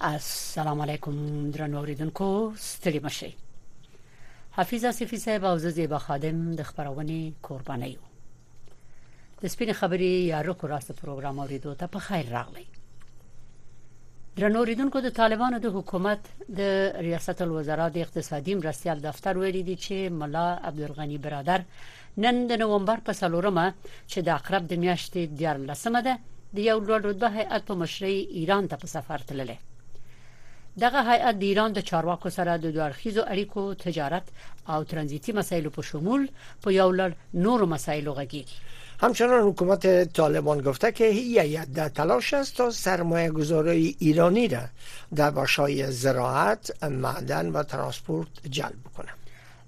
السلام علیکم درنو اوریدونکو ستړي مشي حفیظ اصفی صاحب او زیبا خادم د خبرونه قرباني یو د سپین خبري یا رکو راست پروګرام اوریدو ته په خیر راغلی درنو اوریدونکو د طالبانو د حکومت د ریاست الوزرا د اقتصادي مرستیال دفتر ویلي دي چې ملا عبدالغنی برادر نن د نومبر په څلورمه چې د عقرب د میاشتې دیارلسمه ده د یو لوړ رتبه هیئت په مشرۍ ایران ته په سفر تللی دغه هیئت د ایران د چارواکو سره د دوه اړخیزو اړیکو تجارت او ترانزیتي مسایلو په شمول په یو لړ نورو مسایلو غږیږي همچنان حکومت طالبان گفته که هیئت در تلاش است تا سرمایه گذارای ایرانی را در بخشای زراعت، معدن و ترانسپورت جلب کنند.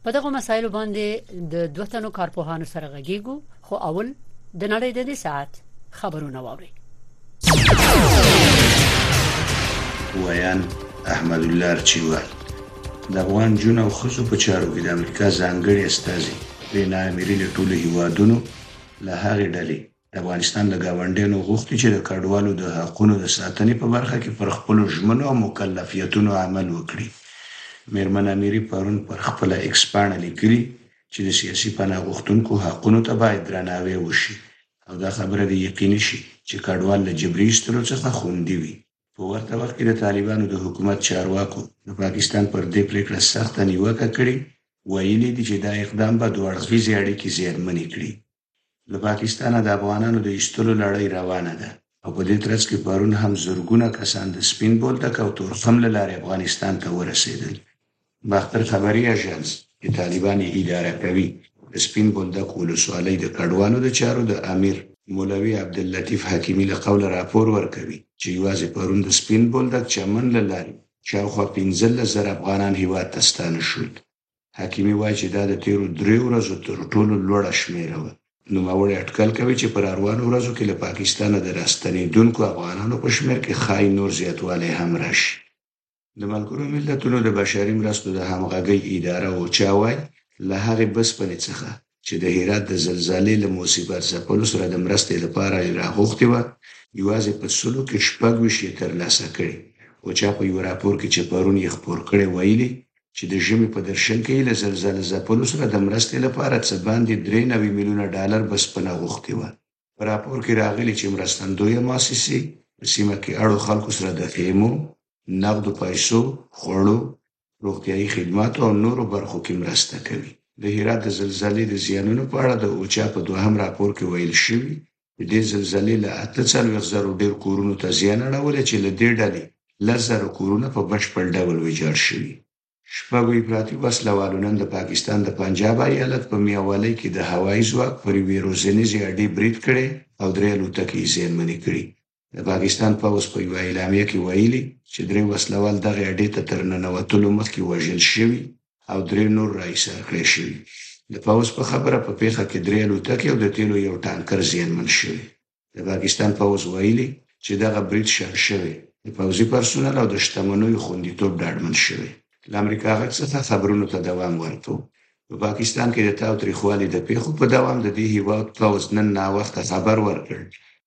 په دغو مسایلو باندې د دوه تنو کارپوهانو سره غږیږو خو اول د نړۍ د دې ساعت خبرونه واوري ویان احمد الله چیوال د افغان جون او خصو په چارو کې د امریکا ځانګړي استاذي رینا اميري له ټولو هیوادونو له هغې ډلې د افغانستان له ګاونډیانو غوښتي چې د کډوالو د حقونو د ساتنې په برخه کې پر خپلو ژمنو او مکلفیتونو عمل وکړي. مېرمن امیري پرون پر خپله ایکسپاڼه لیکلي چې د سیاسي پناه غوښتونکو حقونو ته باید درناوی وشي او دا خبره دې یقیني شي چې کډوال له جبري ایستلو څخه خوندي وي. په ورته وخت کې د طالبانو د حکومت چارواکو د پاکستان پر دې پرېکړه سخته نیوکه کړې، ویلي دي چې دا اقدام به دوه اړخیزې اړیکې زیانمنې کړي. له پاکستانه د افغانانو د ایستلو لړۍ روانه ده او په دې ترڅ کې پرون هم زرګونه کسان د سپین بولدک او تورخم له لارې افغانستان ته ورسېدل. باختر خبري اژانس چې طالبان یې اداره کوي، د سپین بولدک ولسوالۍ د کډوالو د چارو د امیر، مولوي عبداللطیف حکیمي له قوله راپور ورکوي چې یوازې پرون د سپین بولدک چمن له لارې شاوخوا پنځلس زره افغانان هېواد ته ستانه شول. حکیمي وايي چې دا د تېرو درې ورځو تر ټولو لوړه شمېره وه. نوموړی اټکل کوي چې په راروانو ورځو کې له پاکستانه د راستنېدونکو افغانانو په شمېر کې ښايي نور زیاتوالی هم راشي. د ملګرو ملتونو د بشري مرستو د همغږۍ اداره، اوچا، وايي، له هغې بسپنې څخه چې د هرات د زلزلې له مصیبت ځپلو سره د مرستې لپاره یې راغوښتې وه، یوازې په سلو کې شپږ ویشت یې ترلاسه کړې، خو چا په یوه راپور کې چې پرون یې خپور کړی ویلي، چې د ژمي په درشل کې یې له زلزله ځپلو سره د مرستې لپاره څه باندې درې نوي میلیونه ډالر بسپنه غوښتې وه. په راپور کې راغلي چې مرستندویه مؤسسې په سیمه کې اړو خلکو سره د خیمو، نقدو پیسو، خوړو، روغتیايي خدماتو او نورو برخو کې مرسته کوي. د هرات د زلزلې د زیانونو په اړه د اوچا په دوهم راپور کې ویل شوي چې دې زلزلې له اته څلوېښت زرو ډېر کورونو ته زیان اړولی چې له دې ډلې لس زره کورونه په بشپړ ډول ویجاړ شوي. شپږ افراطي وسله والو نن د پاکستان د پنجاب ایالت په میاوالۍ کې د هوایي ځواک پر یوې روزنیزې اډې برید کړی او درې الوتکې یې زیانمنې کړي. د پاکستان پوځ په یوه اعلامیه کې ویلي چې درې وسله وال دغې اډې ته تر ننوتلو مخکې وژل شوي او درې نور را ایسار کړای شوي. د پوځ په خبره په پېښه کې درې الوتکې او د تېلو یو ټانکر زیانمن شوی. د پاکستان پوځ ویلي چې دغه برید شنډ شوی، د پوځي پرسونل او د شتمنیو خوندیتوب ډاډمن شوی. له امریکا غږ څخه خبرونو ته دوام ورکړو، په پاکستان کې د تاوتریخوالي د پېښو په دوام د دې هېواد پوځ نن ناوخته خبر ورکړ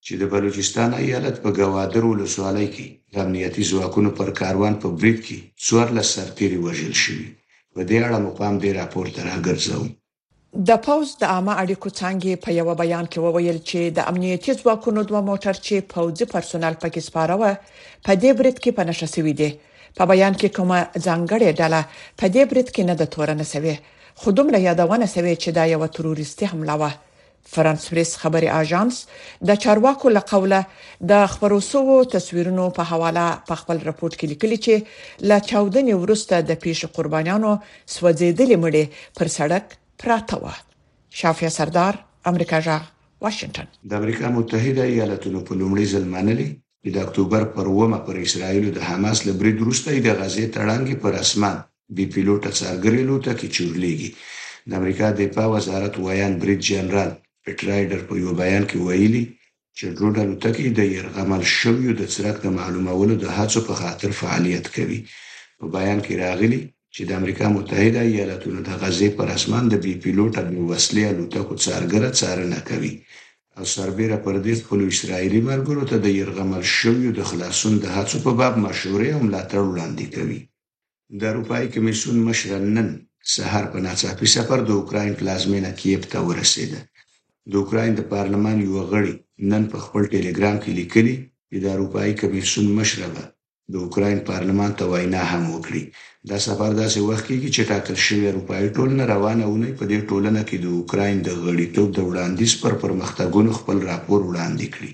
چې د بلوچستان ایالت په ګوادر ولسوالۍ کې د امنیتي ځواکونو پر کاروان په برید کې څوارلس سرتېري وژل شوي. په دې اړه مو پام دې راپور ته راګرځوو. د پوځ د عامه اړیکو څانګې په یوه بیان کې وویل چې د امنیتي ځواکونو دوه موټر چې پوځي پرسونل پکې سپاره وو په دې برید کې په نښه شوي دي. په بیان کې کومه ځانګړې ډله په دې برید کې نه ده تورنه شوې خو دومره یادونه شوې چې دا یوه تروریستي حمله وه فرانس پریس خبري اژانس د چارواکو له قوله د خبرو شوو تصویرونو په حواله په خپل رپوټ کې لیکلي چې له چاودنې وروسته د پیښې قربانیانو سوځیدلي مړي پر سړک پراته و شافیا سردار امریکا جغ واشنگټن د امریکا متحده ایالتونو په لومړي ځل منلې چې د اکتوبر پر اوومه پر اسراییلو د حماس له برید وروسته یې د غزې تړانګې پر اسمان بې پیلوټه څارګرې الوتکې چورلېږي. د امریکا دفاع وزارت ویاند برید جنرال پټ رایډر په یوه بیان کې ویلي، چې ډرون الوتکې د یرغمل شویو د څرک د معلومولو د هڅو په خاطر فعالیت کوي. په بیان کې راغلي، چې د امریکا متحده ایالتونو د غزې پر اسمان د بې پیلوټه بې وسلې الوتکو څارګره څارنه کوي او سربېره پر دې خپلو اسراییلي ملګرو ته د یرغمل شویو د خلاصون د هڅو په باب مشورې او ملاتړ وړاندې کوي. د اروپايي کمېسیون مشره نن سهار په ناڅاپي سفر د اوکراین پلازمېنه کییف ته ورسېده. د اوکراین د پارلمان یوه غړي نن په خپل ټیلیګرام کې لیکلي چې د اروپايي کمېسیون مشره به د اوکراین پارلمان ته وینا هم وکړي. دا سفر داسې وخت کېږي چې ټاکل شوې اروپايي ټولنه روانه اونۍ په دې ټولنه کې د اوکراین د غړیتوب د وړاندیز پر پرمختګونو خپل راپور وړاندې کړي.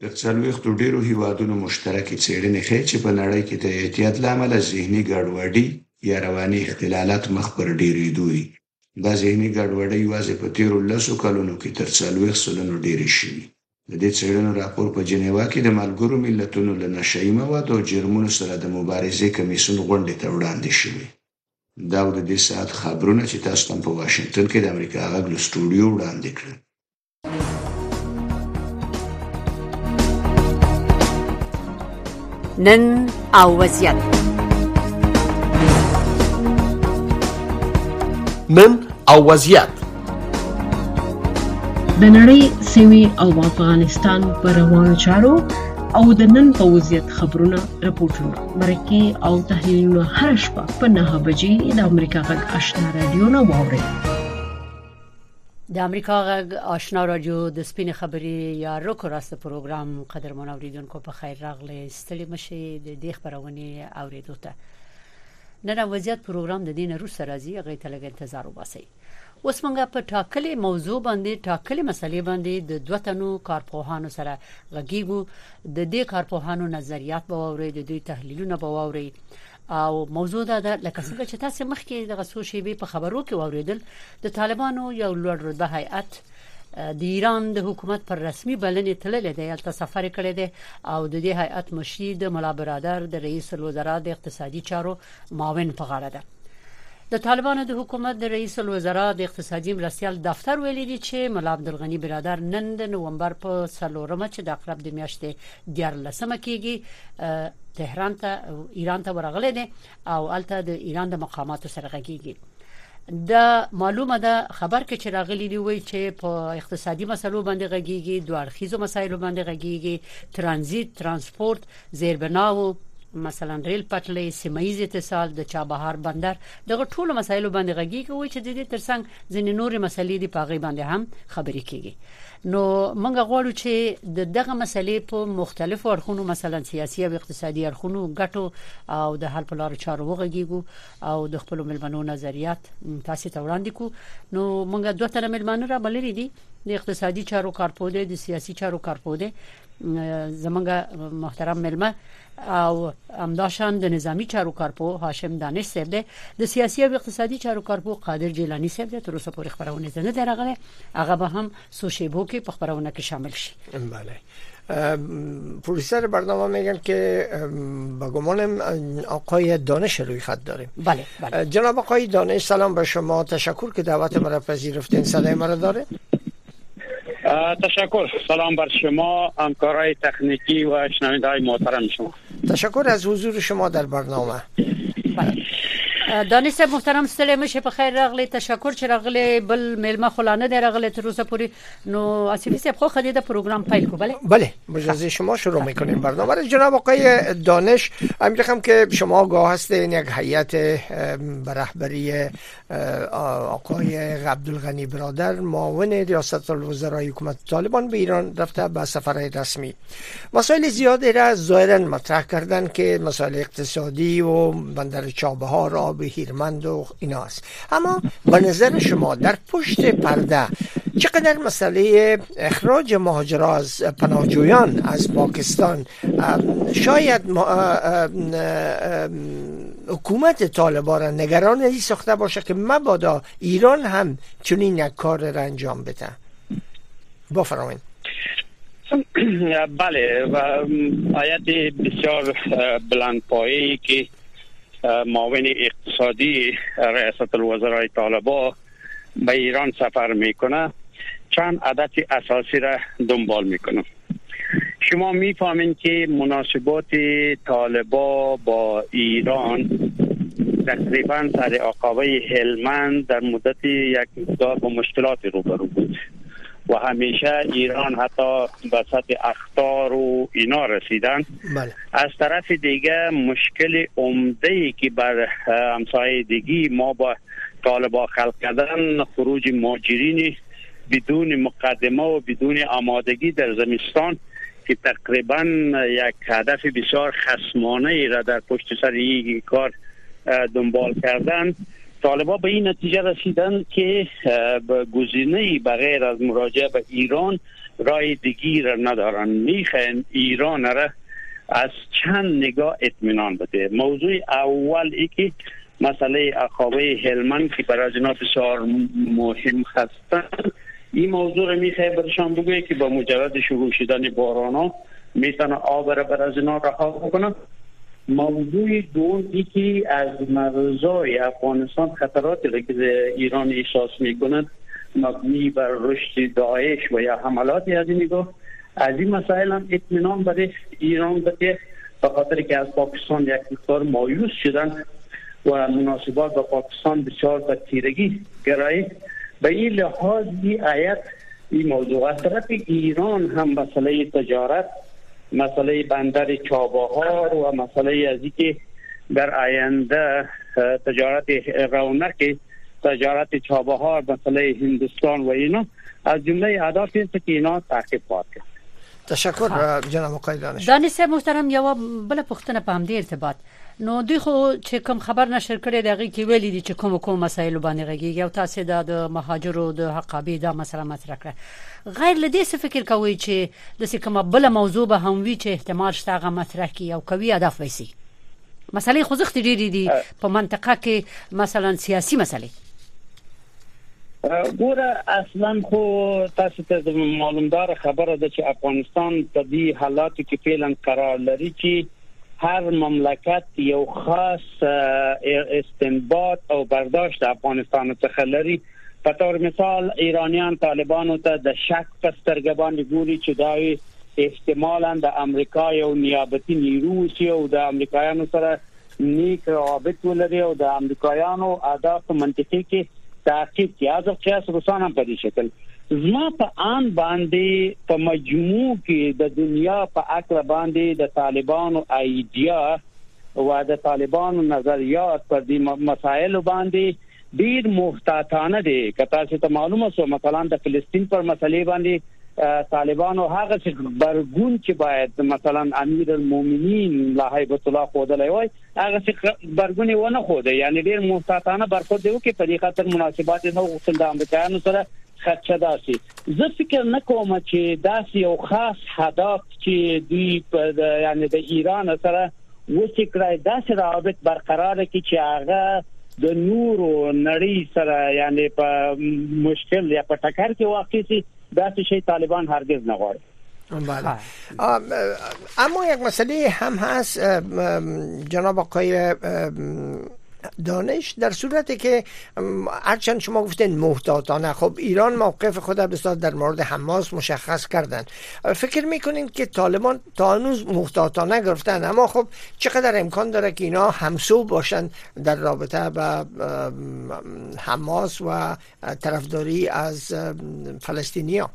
تر څلوېښتو ډېرو هېوادونو مشترکې څېړنې ښيي چې په نړۍ کې د اعتیاد له امله ذهني ګډوډي یا رواني اختلالات مخ پر ډېرېدو دي. دا ذهني ګډوډۍ یوازې په تېرو لسو کلونو کې تر څلوېښت سلنو ډېرې شوي. د دې څېړنو راپور په جنیوا کې د ملګرو ملتونو له نشه يي موادو او جرمونو سره د مبارزې کمېسیون غونډې ته وړاندې شوی. دا و د دې ساعت خبرونه چې تاسو ته مو په واشنګټن کې د امریکا غږ له سټوډیو وړاندې کړل. نن او وضعیت نن او وضعیت د نړۍ سیمې او افغانستان پر روانو چارو او د نن په وضعیت خبرونه رپورټونه مرکه او تحلیلونه هر شپه په 9 بجې د امریکا غږ آشنا رادیو نه واورئ د امریکا غږ آشنا رادیو د سپین خبرې یا روکو راست پروګرام قدرمن اوریدونکو په خیر راغلی ستړي مشه د دې خبرونه اوریدو ته نن وضعیت پروګرام د دین روس راځي هغه ته لګ انتظار وباسي اوس مونږه په ټاکلې موضوع باندې ټاکلې مسلې باندې د دوه تنو کارپوهانو سره غږیږو د دې کارپوهانو نظریات به اوري د دوی تحلیلونه به اوري او موضوع دا ده لکه څنګه چې تاسو مخکې دغه څو شیبې په خبرو کې واوریدل د طالبانو یو لوړ رتبه هیئت د ایران د حکومت پر رسمي بلنې تللی دی هلته سفر کړی دی او د دې هیئت مشري د ملا برادر د رئیس الوزرا د اقتصادي چارو معاون په غاړه ده د طالبانو د حکومت د رئیس الوزرا د اقتصادي مرستيال دفتر ویلي دی چې ملا عبدالغني برادر نن د نوومبر په څلورمه چې د اقرب د میاشتې دیارلسمه کیږي تهران ته ایران ته ورغلي دي او الته د ایران د مقاماتو سره غږیږي د معلومه ده خبر کې چې راغلي دی وی چې په اقتصادي مسلو باندې غږیږي دوه اړخیزو مسایلو باندې غږیږي ترانزیت ترانسپورت زیربناو مثلا ریل پټلۍ سیمایي اتصال د چابهار بندر دغه ټولو مسایلو باندې غږیږي چې د دې ترڅنګ ځینې نورې مسلې دی په غي باندې هم خبرې کیږي نو موږ غواړو چې د دغه مسئلې په مختلفو اړخونو مثلا سیاسي او اقتصادي اړخونو ګټو او د حل په لارو چارو وغږیږو او د خپل ملمنو نظریات تاسو ته وړاندې کو نو موږ دوه تنه ملمانه را بللي دي د اقتصادي چارو کارپوه دی د سیاسي چارو کارپوه دی زمونږ محترم ملما او همداشان د نظامي چارو کارپوه هاشم دانش صاحب دی د سیاسي او اقتصادي چارو کارپوه قادر جیلاني صاحب دی تر اوسه پورې خبرونه ته نه دی راغلی هغه به هم سوشيبو کې په خبرونه کې شامل شي بله پروفسور برنامه میگن که به گمانم آقای دانش روی خط داریم بله, بله. جناب آقای دانش سلام به شما تشکر که دعوت مرا پذیرفتین صدای مرا داره تشکر سلام بر شما همکارای تکنیکی و شنونده های محترم شما تشکر از حضور شما در برنامه دانش صاحب محترم ستړي مشه په خیر راغلی تشکر چې راغلی بل میلمه خلانه دی راغلی تر اوسه پوری نو اسیفی صاحب خو خدای د پروګرام پیل کو بله بله مجازی شما شروع میکنیم برنامه را جناب آقای دانش امیر که شما گاه هستین یک هیئت برهبری آقای عبدالغنی برادر معاون ریاست الوزرای حکومت طالبان به ایران رفته به سفر رسمی مسائل زیادی را ظاهرا مطرح کردن که مسائل اقتصادی و بندر چابهار به هیرمند و ایناست اما به نظر شما در پشت پرده چقدر مسئله اخراج مهاجرا از پناهجویان از پاکستان شاید حکومت طالبان را نگران ای ساخته باشه که مبادا ایران هم چنین یک کار را انجام بده بفرمایید بله و آیت بسیار بلند پایی که معاون اقتصادی ریاست الوزرای طالبا به ایران سفر میکنه چند عدد اساسی را دنبال میکنه شما میفهمین که مناسبات طالبا با ایران تقریبا سر آقابه هلمند در مدت یک مقدار با مشکلات روبرو بود و همیشه ایران حتی به سطح اختار و اینا رسیدن بله. از طرف دیگه مشکل عمده ای که بر همسایه دیگی ما با طالبا خلق کردن خروج ماجرین بدون مقدمه و بدون آمادگی در زمستان که تقریبا یک هدف بسیار خسمانه ای را در پشت سر این کار دنبال کردن طالبا به این نتیجه رسیدن که گزینه بغیر از مراجعه به ایران رای دیگی را ندارن میخواین ایران را از چند نگاه اطمینان بده موضوع اول ای که مسئله اقابه هلمن که برای جناب بسیار مهم هستند این موضوع را بر برشان بگوید که با مجرد شروع شدن باران ها میتونه آب را برای جناب رها بکنه موضوع دوم یکی از مرزای افغانستان خطراتی را که ایران احساس می کند مبنی بر رشد داعش و یا حملاتی از این نگاه ازی مسائل هم اطمینان بده ایران بده به خاطر که از پاکستان یک مقدار مایوس شدن و مناسبات با پاکستان بسیار به تیرگی گرایی به این لحاظ این آیت این موضوع از طرف ایران هم مسئله تجارت مسئله بندر چابهار و مسئله از که در آینده تجارت رونق تجارت چابهار مسئله هندوستان و اینا از جمله اهداف این است که اینا تعقیب خواهد کرد تشکر جناب آقای دانش دانش صاحب محترم یو بل پښتنه په همدې ارتباط نو دوی خو چې کوم خبر نشر کړي دا غي کې ویلي دي چې کوم کوم مسایل باندې غږیږي او تاسو دا د مهاجرو د حقابي دا مسله مطرح کړه غیر لدې څه فکر کوي چې د څه کومه بل موضوع به هم وي چې احتمال شته هغه مطرح کی او کوي هدف وسی مسلې خوځښت ډېری دي په منطقه کې مثلا سیاسي مسلې ګوره اصلا خو تاسو ته د معلومدار خبره ده چې افغانستان په دې حالاتو کې فعلا قرار لري چې هر مملکت یو خاص استنباط او برداشت افغانستان څخه لري په تور مثال ایرانیان طالبانو ته د شک په سترګه باندې ګوري چې دا احتمالا د امریکا یو نیابتي نیرو او د امریکایانو سره نیک روابط ولري او د امریکایانو اهداف په منطقي کې تعقیب کړي از قیاس روسان هم په دې شکل زما په آن باندې په مجموع کې د دنیا په اکر باندې د طالبانو ایډیا و د طالبانو نظریات پر دې مسایلو باندې ډیر محتاطانه دی که تاسو ته معلومه سو مثلا د فلسطین پر مسلې باندې طالبانو هغه څه برګون چې باید مثلا امیر المؤمنین لا هیبت الله خودلای وای هغه څه برګونی ونه خو دی یعنی ډیر محتاطانه برخورد یو کې په دې خاطر مناسبات نه غوښتل د امریکایانو سره خدشه داسي زه فکر نه کوم چې داسي یو خاص هدف چې دوی په یعنی د ایران سره وسې کړای داسې روابط برقرار کړي چې هغه د نورو نړۍ سره یعنی په مشکل یا په ټکر کې واقع شي داسې شي طالبان هرگز نه غواړي بله اما یک مسئله هم هست جناب آقای دانش در صورتی که هرچند شما گفتین محتاطانه خب ایران موقف خود بسیار در مورد حماس مشخص کردند فکر میکنین که طالبان تا هنوز محتاطانه گرفتن اما خب چقدر امکان داره که اینا همسو باشن در رابطه با حماس و طرفداری از فلسطینیان؟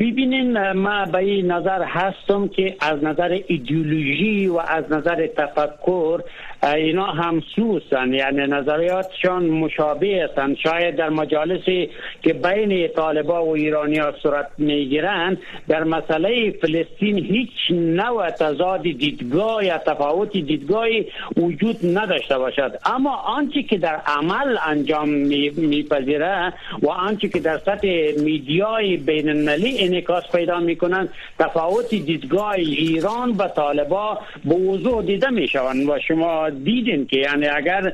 ببینین ما به نظر هستم که از نظر ایدئولوژی و از نظر تفکر اینا همسوسن یعنی نظریاتشان مشابه هستند شاید در مجالسی که بین طالبا و ها صورت میگیرند در مسئله فلسطین هیچ نوع تضاد دیدگاه یا تفاوت دیدگاهی وجود نداشته باشد اما آنچه که در عمل انجام میپذیره و آنچه که در سطح میدیای بین المللی انعکاس پیدا میکنند تفاوت دیدگاه ایران و طالبا به وضوح دیده می شوند و شما دیدین که یعنی اگر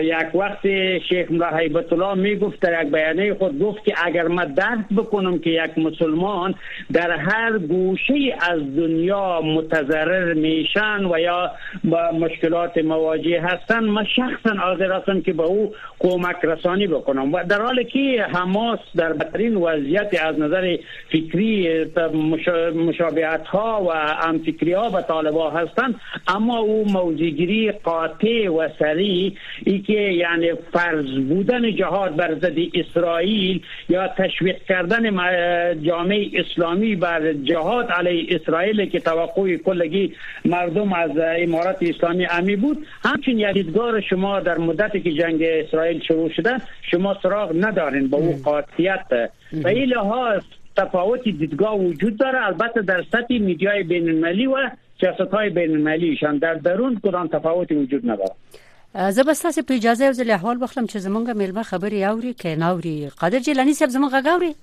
یک وقت شیخ ملا حیبت الله می گفت در یک بیانه خود گفت که اگر ما درک بکنم که یک مسلمان در هر گوشه از دنیا متضرر میشن و یا با مشکلات مواجه هستند ما شخصا حاضر هستم که به او کمک رسانی بکنم و در حالی که حماس در بدترین وضعیت از نظر فکری مشابهت ها و هم فکری ها به طالبا هستند اما او موزیگیری قاطع و سری ای که یعنی فرض بودن جهاد بر ضد اسرائیل یا تشویق کردن جامعه اسلامی بر جهاد علی اسرائیل که توقع کلگی مردم از امارت اسلامی امی بود همچنین یک دیدگار شما در مدتی که جنگ اسرائیل شروع شده شما سراغ ندارین با او قاطعیت به این لحاظ تفاوت دیدگاه وجود داره البته در سطح میدیای بین المللی و سیاست های بین المللیشان در درون کدام تفاوتی وجود نداره زه به تاسو په اجازه یو ځل احوال واخلم چې زمونږ میلمه خبري اوري که نه اوري قادر جیلانی صاحب زمونږ غاوري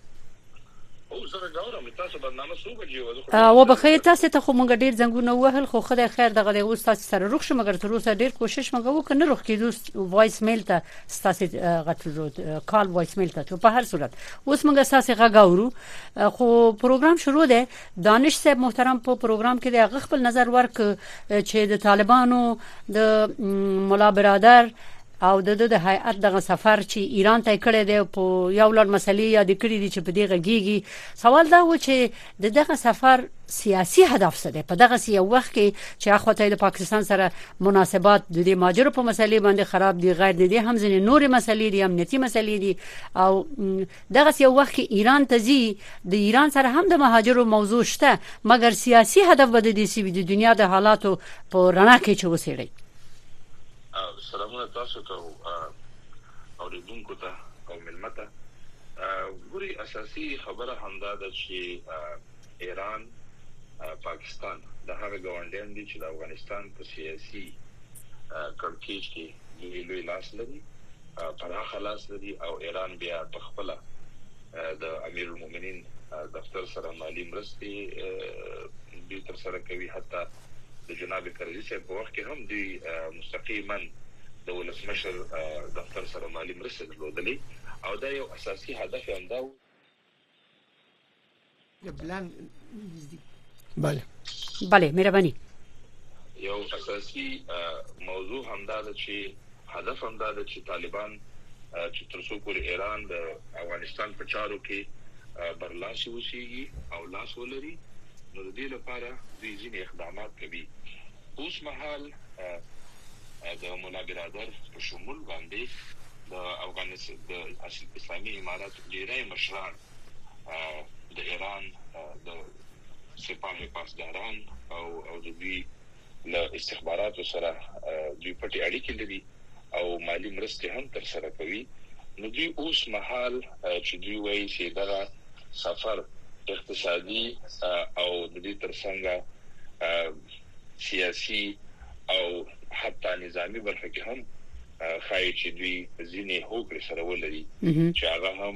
او بخیر تاسو ته خو مونږ ډیر زنګونه وهل خو خدای خیر دغه اوس تاسو سره روښ مګر تر اوسه ډیر کوشش مګو کنه روښ کیدو وایس میل ته ستاسو غټ رود کال وایس میل ته په هر صورت اوس موږ ستاسو غږ اورو خو پروګرام شروع دی دانش صاحب محترم په پروګرام کې د غخ خپل نظر ورک چې د طالبانو د مولا برادر او د د هیئت دغه سفر چې ایران ته کړی دی په یو لړ مسلې یاد کړې دي چې په دې غږیږي سوال دا و چې د دغه سفر سیاسي هدف څه دی په دغه سی یو وخت کې چې اخو ته د پاکستان سره مناسبات د دې ماجرو په مسلې باندې خراب دي غیر دي هم ځینې نورې مسلې دي امنیتي مسلې دي او دغه سی یو وخت کې ایران ته ځي د ایران سره هم د مهاجرو موضوع شته مګر سیاسي هدف به د دې سی د دنیا د حالاتو په رڼا کې چې وسیړي سلامونه تاسو ته او اوریدونکو ته او ملمه ته ګوري اساسي خبره همدا ده چې ایران پاکستان د هغه ګاونډیان دي چې د افغانستان په سیاسي کړکیچ کې لوی لوی لاس لري پراخه لاس لري او ایران بیا په خپل د امیرالمومنین دفتر سره مالي مرستې دوی تر سره کوي حتی د جناب کرزي صاحب په وخت کې هم دوی مستقیما د ولسمشر دفتر سره مالي مرستې درلودلې او دا یو اساسي هدف یې همدا و بله بله مهرباني یو اساسي موضوع همدا ده چې هدف همدا ده چې طالبان چې تر څو پورې ایران د افغانستان په چارو کې برلاسي وسیږي او لاس ولري نو د دې لپاره دوی ځینې اقدامات کوي اوس مهال د مولا برادر په شمول باندې د افغانستان د اسلامي امارات ډیری مشران د ایران د سپاه پاسداران او او د دوی له استخباراتو سره دوی پټي اړیکې لري او مالی مرستې هم تر سره کوي نو دوی اوس مهال چې دوی وایي چې دا سفر اقتصادي او د دې ترڅنګ سیاسي او حتی نظامي برخه کې هم ښايي چې دوی ځینې هوکړې سره ولري چې هغه هم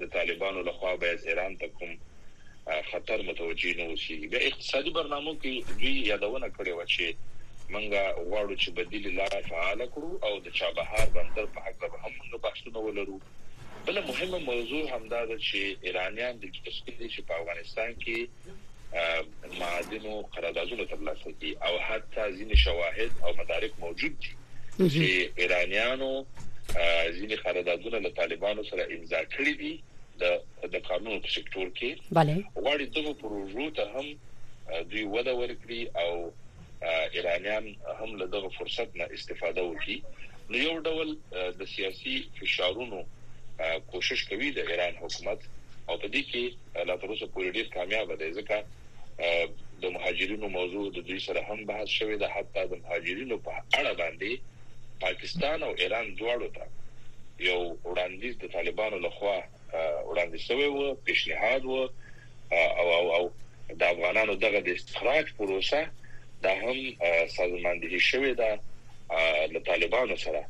د طالبانو له خوا باید ایران ته کوم خطر متوجه نه اوسېږي. بیا اقتصادي برنامو کې دوی یادونه کړې وه چې موږ غواړو چې بدیلې لارې فعاله کړو او د چابهار بندر په هکله به هم موږ بحثونه ولرو. بله مهمه موضوع همدا ده چې ایرانیان دلچسپي لري چې په افغانستان کې معادنو قراردادونه ترلاسه کړي او حتی ځینې شواهد او مدارک موجود دي چې ایرانیانو ځینې قراردادونه له طالبانو سره امضا کړي دي د د قانون په سکتور کې غواړي دغه پروژو ته هم دوی وده ورکړي او ایرانیان هم له دغه فرصت نه استفاده وکړي نو یو ډول د سیاسي فشارونو کوشش کوي د ایران حکومت او په دې کې لا تر اوسه پورې ډیر کامیاب دی ځکه د مهاجرینو موضوع د دوی سره هم بحث شوې ده حتی د مهاجرینو په اړه باندې پاکستان او ایران دواړو ته یو وړاندیز د طالبانو لخوا وړاندې شوی و، پیشنهاد و او او د افغانانو دغه د استخراج پروسه دا هم سازماندهي شوې ده له طالبانو سره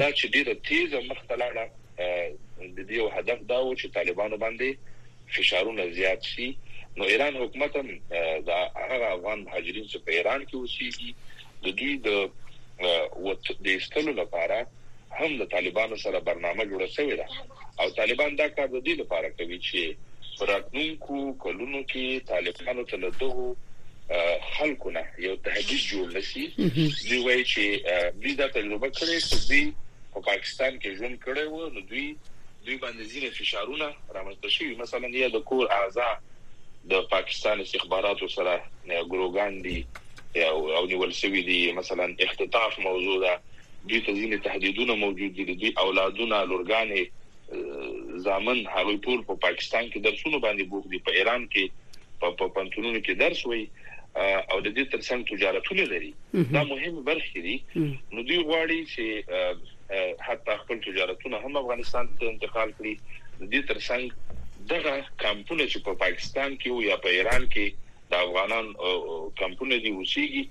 دا چې ډیره تیزه مخته لاړه د دې یو هدف دا و چې طالبانو باندې فشارونه زیات شي نو ایران حکومت هم دا هغه افغان مهاجرین چې په ایران کې اوسېږي د دوی د وت د ایستلو لپاره هم له طالبانو سره برنامه جوړه شوې ده او طالبان دا کار د دې لپاره کوي چې په راتلونکو کلونو کې طالبانو ته له دغو خلکو نه یو تهدید جوړ نشي دوی وایي چې دوی دا تجربه کړې چې دوی په پاکستان کې ژوند کړی و نو دوی دوی باندې ځینې فشارونه رامنځته شوي، مثلاً یا د کور اعضا د پاکستان استخباراتو سره ګروګان دي او نیول شوي دي، مثلاً اختطاف موضوع ده، دوی ته ځینې تهدیدونه موجود دي، د دوی اولادونه، لورګانې، زامن، هغوی ټول په پاکستان کې درسونو باندې بوخت دي، په ایران کې په پوهنتونونو کې درس وایي او د دې ترڅنګ تجارتونه لري، دا مهمې برخې دي، نو دوی غواړي چې. حتی خپل تجارتونه هم افغانستان ته انتقال کړي د دې ترڅنګ دغه کمپونه چې په پاکستان کې او یا په ایران کې د افغانان کمپونه دي اوسېږي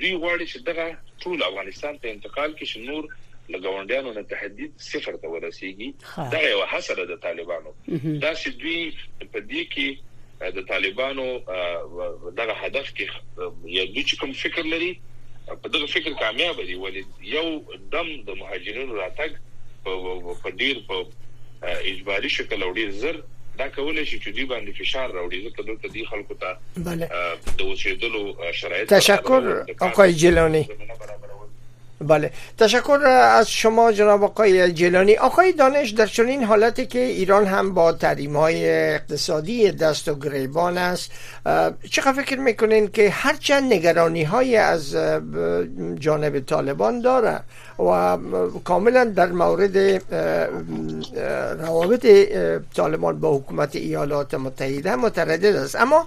دوی غواړي چې دغه ټول افغانستان ته انتقال کې شي نور لګاونډیانو نه تهدید صفر ته ورسیږي دا یو حسره د طالبانو دا چې دوی په دې کې د طالبانو دغه هدف کې یو دوی چې کوم فکر لري په دغه فکر کامیاب دي ولې یو دم د مهاجرینو راتګ په ډیر په اجباري شکل او ډیر زر دا کولای شي چې دوی باندې فشار راوړي ځکه دلته دی خلکو ته د اوسېدلو شرایط تشکر او قای جیلانی بله تشکر از شما جناب آقای جلانی آقای دانش در چنین حالتی که ایران هم با تحریم های اقتصادی دست و گریبان است چقدر فکر میکنین که هرچند نگرانی های از جانب طالبان داره و کاملا در مورد روابط طالبان با حکومت ایالات متحده متردد است اما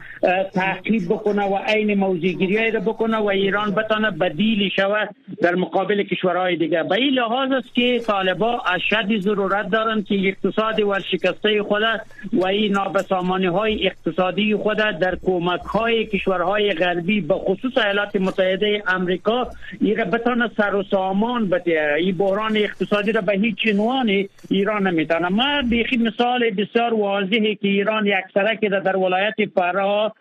تعقیب بکنه و عین موضعگیری های را بکنه و ایران بتانه بدیل شوه در مقابل کشورهای دیگه به این لحاظ است که طالبا اشد ضرورت دارند که اقتصاد ورشکسته خود و این نابسامانی های اقتصادی خود در کمک های کشورهای غربی به خصوص ایالات متحده امریکا این را بتانه سر و سامان بده این بحران اقتصادی را به هیچ عنوان ایران نمیتانه ما بیخی مثال بسیار واضحه که ایران یک سرکی در, در ولایت فرا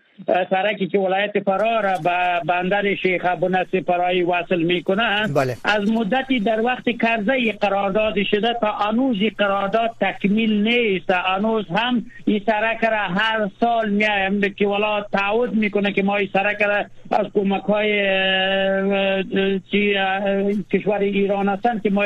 سرکی که ولایت فرا را به بندر شیخ ابو نصر فرایی وصل میکنه بله. از مدتی در وقت کرزه قرارداد شده تا انوز قرارداد تکمیل نیست انوز هم این سرک را هر سال میایم که ولا تعود میکنه که ما این سرک را از کمک های کشور ایران هستن که ما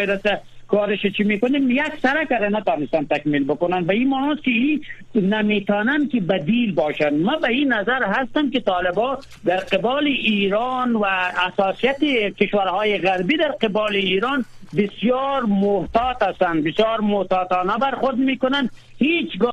کارش چی میکنه یک سره کرده نتانستن تکمیل بکنن و این معنی که این نمیتانن که بدیل باشن ما به این نظر هستم که طالبا در قبال ایران و اساسیت کشورهای غربی در قبال ایران بسیار محتاط هستند بسیار محتاطانه برخورد میکنن هیچگاه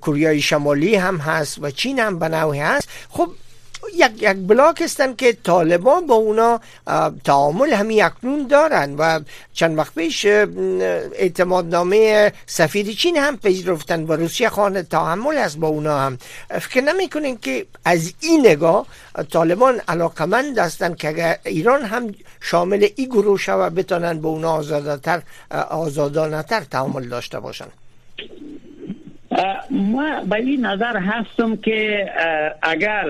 کوریای شمالی هم هست و چین هم به نوعی هست خب یک, یک بلاک هستن که طالبان با اونا تعامل همی اکنون دارن و چند وقت پیش اعتمادنامه سفیر چین هم پذیرفتن و روسیه خانه تعامل است با اونا هم فکر نمیکنین که از این نگاه طالبان علاقمند هستن که اگر ایران هم شامل این گروه شود بتانن با اونا آزادانه آزادانتر تعامل داشته باشند ما به این نظر هستم که اگر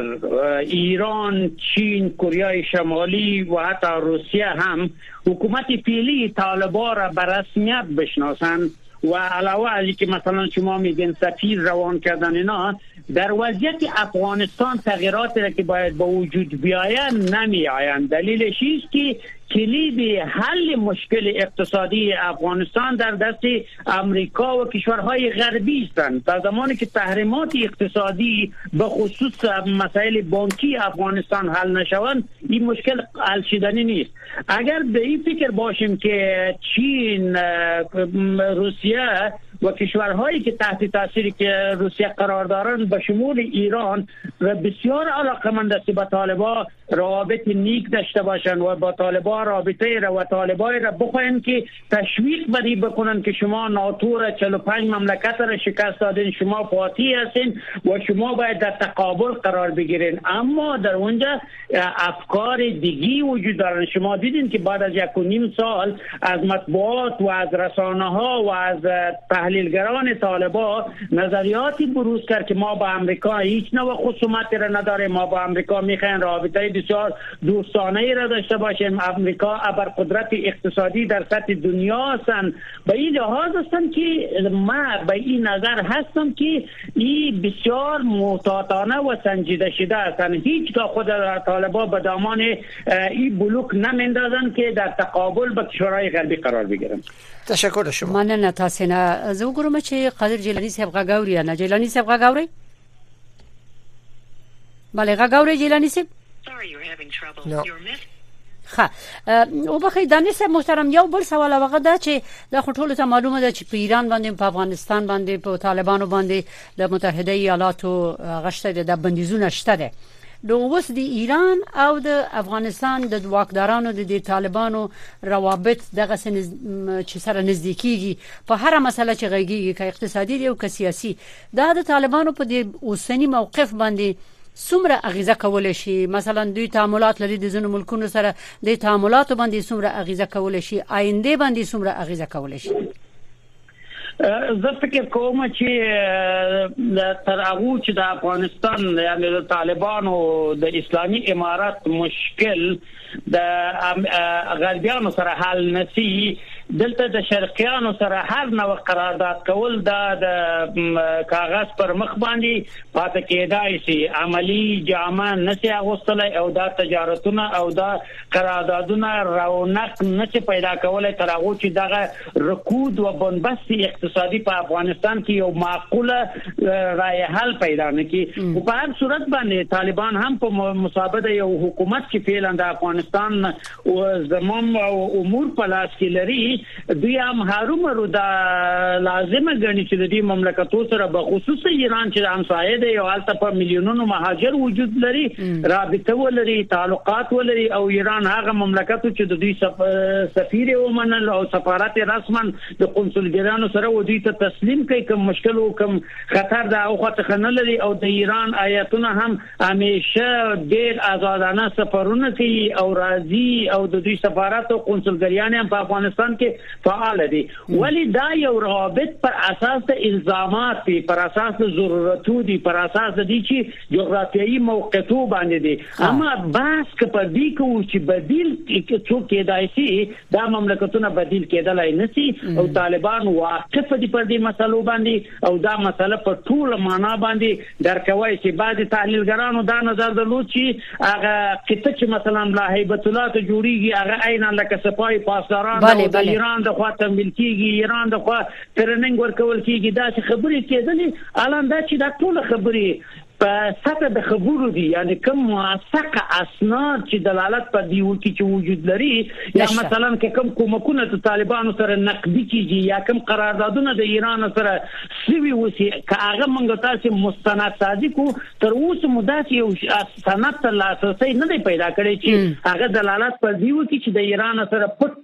ایران، چین، کره شمالی و حتی روسیه هم حکومت فعلی طالبا را به رسمیت بشناسند و علاوه از اینکه مثلا شما میگین سفیر روان کردن اینا در وضعیت افغانستان تغییرات را که باید با وجود بیاید نمی آیند دلیلش است که کلید حل مشکل اقتصادی افغانستان در دست امریکا و کشورهای غربی هستند تا زمانی که تحریمات اقتصادی به خصوص مسائل بانکی افغانستان حل نشوند این مشکل حل شدنی نیست اگر به این فکر باشیم که چین روسیه و کشورهایی که تحت تاثیر که روسیه قرار دارند به شمول ایران و بسیار علاقمند است به طالبا روابط نیک داشته باشند و با طالبا رابطه را و طالبای را بخواهند که تشویق بدی بکنند که شما ناتو را چهل و پنج مملکت را شکست دادین شما فاتح هستین و شما باید در تقابل قرار بگیرین اما در اونجا افکار دیگی وجود دارن شما دیدین که بعد از یک و نیم سال از مطبوعات و از رسانه ها و از تحلیلگران طالبا نظریاتی بروز کرد که ما با امریکا هیچ نوع خصومتی را نداریم ما با امریکا میخواین رابطه بسیار دوستانه ای را داشته باشیم امریکا ابر قدرت اقتصادی در سطح دنیا هستند به این لحاظ هستند که ما به این نظر هستم که این بسیار محتاطانه و سنجیده شده هستند هیچگاه خود را طالبا به دامان این بلوک نمیندازند که در تقابل به کشورهای غربی قرار بگیرند تشکر شما مننه تاسو نه زه وګورم چې قادر جیلانی صاحب غاګوریا نه جیلانی صاحب غاګوري بله غږ اوري جیلانی صاحب نو ښه او بخې دانش صاحب محترم یو بل سوال هغه دا چې د خټولو ته معلومه ده چې په ایران باندې په افغانستان باندې په طالبانو باندې د متحده ایالاتو غشته د بندیزونه شته ده نو اوس د ایران او د افغانستان د واکدارانو د طالبانو روابط دغه چې سره نزدیکیږي په هر مسله چې غږیږي که اقتصادي دی او که سیاسي دا د طالبانو په دې اوسني موقف باندې څومره اغیزه کولای شي مثلا دوی تعاملات لري د ځینو ملکونو سره د تعاملاتو باندې څومره اغیزه کولای شي آینده باندې څومره اغیزه کولای شي زه فکر کوم چې تر هغه چې د افغانستان یعنی د طالبانو د اسلامي امارات مشکل د غربیانو سره حل نسی دلته د شرقیانو سره هر نو قرارداد کول دا د کاغذ پر مخ باندې پاتې کېدای شي عملی جامه نسی اغوستل او دا تجارتونه او دا قراردادونه رونق نسی پیدا کولای تر هغه چې دغه رکود و بنبست اقتصادي په افغانستان کې یو معقوله رای حل پیدا نه کی او په هر صورت باندې طالبان هم په مصابده یو حکومت کې فعلا د افغانستان او زموم او امور په لاس کې لري دوی هم هرومرو دا لازمه ګڼي چې د دې مملکتو سره به خصوصي ایران چې همسایه دی او هلته په میلیونونو مهاجر وجود لري رابطه ولري تعلقات ولري او ایران هغه مملکت چې د دوی سفیر او منل او سفارت رسما د قونسلګرانو سره و دوی ته تسلیم کوي کوم مشکل او کوم خطر دا او خاطر خنه لري او د ایران آیاتونه هم همیشه ډیر آزادانه سفرونه کوي او راځي او د دوی سفارت او قونسلګریان هم په افغانستان کې فعال دي ولی دا یو رابط پر اساس د الزامات پر اساس د ضرورتو دي پر اساس د دې چې جغرافیایي موقعتو باندې دی اما بحث که پر دې کوو چې بدیل څوک کېدای شي دا مملکتونه بدیل کېدلای نه شي او طالبان واقف دي پر دې مسلو باندې او دا مسله په ټول معنا باندې درکوي چې بعضي تحلیلګرانو دا نظر درلود چې هغه قطه چې مثلا لا هیبت الله ته جوړیږي هغه عین لکه سپای پاسداران د ایران د خوا تمویل کیږي ایران د خوا ترننګ ورکول کیږي دا چې خبرې کېدلې الان دا چې دا ټول خبرې په سطح د خبرو دي یعنی کوم موثق اسناد چې دلالت په دی وکړي چې وجود لري یا مثلا که کوم کومکونه د طالبانو سره نقدي کیږي یا کوم قراردادونه د ایران سره سوي وسی که هغه موږ تاسو مستند سازي کو تر اوسه مو داسې یو سند تر لاسه نه دی پیدا کړی چې هغه دلالت په دی وکړي چې د ایران سره پټ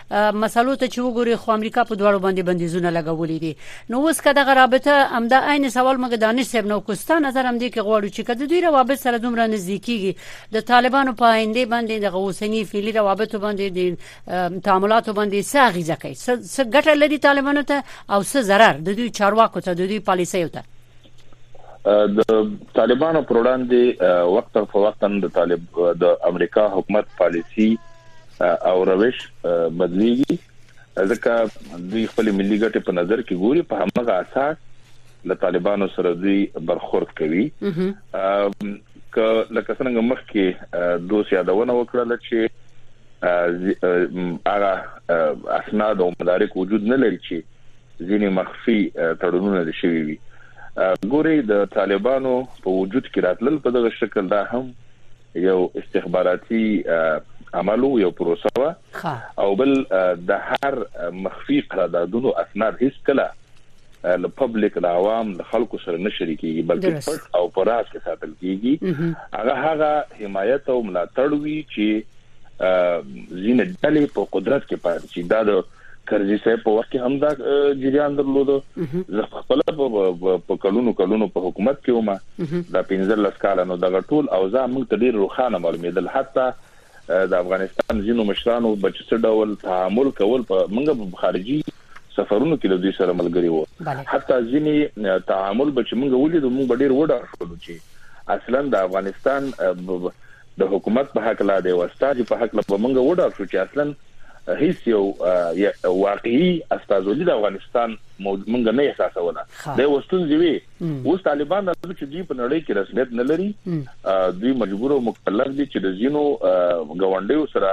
مسالو ته چې وګوري خو امریکا په دواړو باندې بندیزونه لګولي دي نو اوس که دغه رابطه امدا عین سوال مګ دانش صاحب نو کوستا نظر هم دي کې غواړو چې کده دوی روابط سره دومره نزدیکیږي د طالبانو په آینده باندې د غوسنی فعلی روابط باندې د تعاملات باندې ساغي ځکه څه ګټه لري طالبانو ته او څه zarar د دوی چارواکو ته د دوی پالیسیو ته د طالبانو پر وړاندې وخت په وخت د طالب د امریکا حکومت پالیسی او روش بدلیږي ځکه دوی خپل ملي ګټې په نظر کې ګوري په همغه اساس له طالبانو سره دوی برخورد کوي که لکه څنګه مخکې دوس یادونه وکړه چې هغه اسناد او مدارک وجود نه لري چې ځینې مخفي تړونونه دي شوي وي ګوري د طالبانو په وجود کې راتلل په دغه شکل دا هم یو استخباراتي عمل یو پروسه و او بل د هر مخفي قراردادونو اسناد هیڅ کله له پبلک له عوام له خلکو سره نه شریکيږي بلکې پټ او پراس کې ساتل کیږي هغه هغه حمایت او ملاتړ وی چې ځینې ډلې په قدرت کې پاتې شي دا د کرزي صاحب په وخت کې هم دا جریان درلود زه خپل په کلونو کلونو په حکومت کې ومه دا 15 لس کال نو دغه ټول اوضاع موږ ته ډیر روخانه معلومېدل حتی د افغانستان ځینو مشرانو بچ څه ډول تعامل کول په موږ خارجي سفرونو کې د دوی سره ملګری وو حتی ځینې تعامل بچ موږ ولید موږ ډیر وډار شول چې اصلا د افغانستان د حکومت په هکله د یو استازي په هکله به موږ وډار شو چې اصلا هیڅ یو واقعي استازولي د افغانستان موږ نه احساسوله د وستون زوی اوس طالبان د چې دوی په نړۍ کې رسمیت نه لري دوی مجبور او مکلف دي چې د زینو غونډیو سره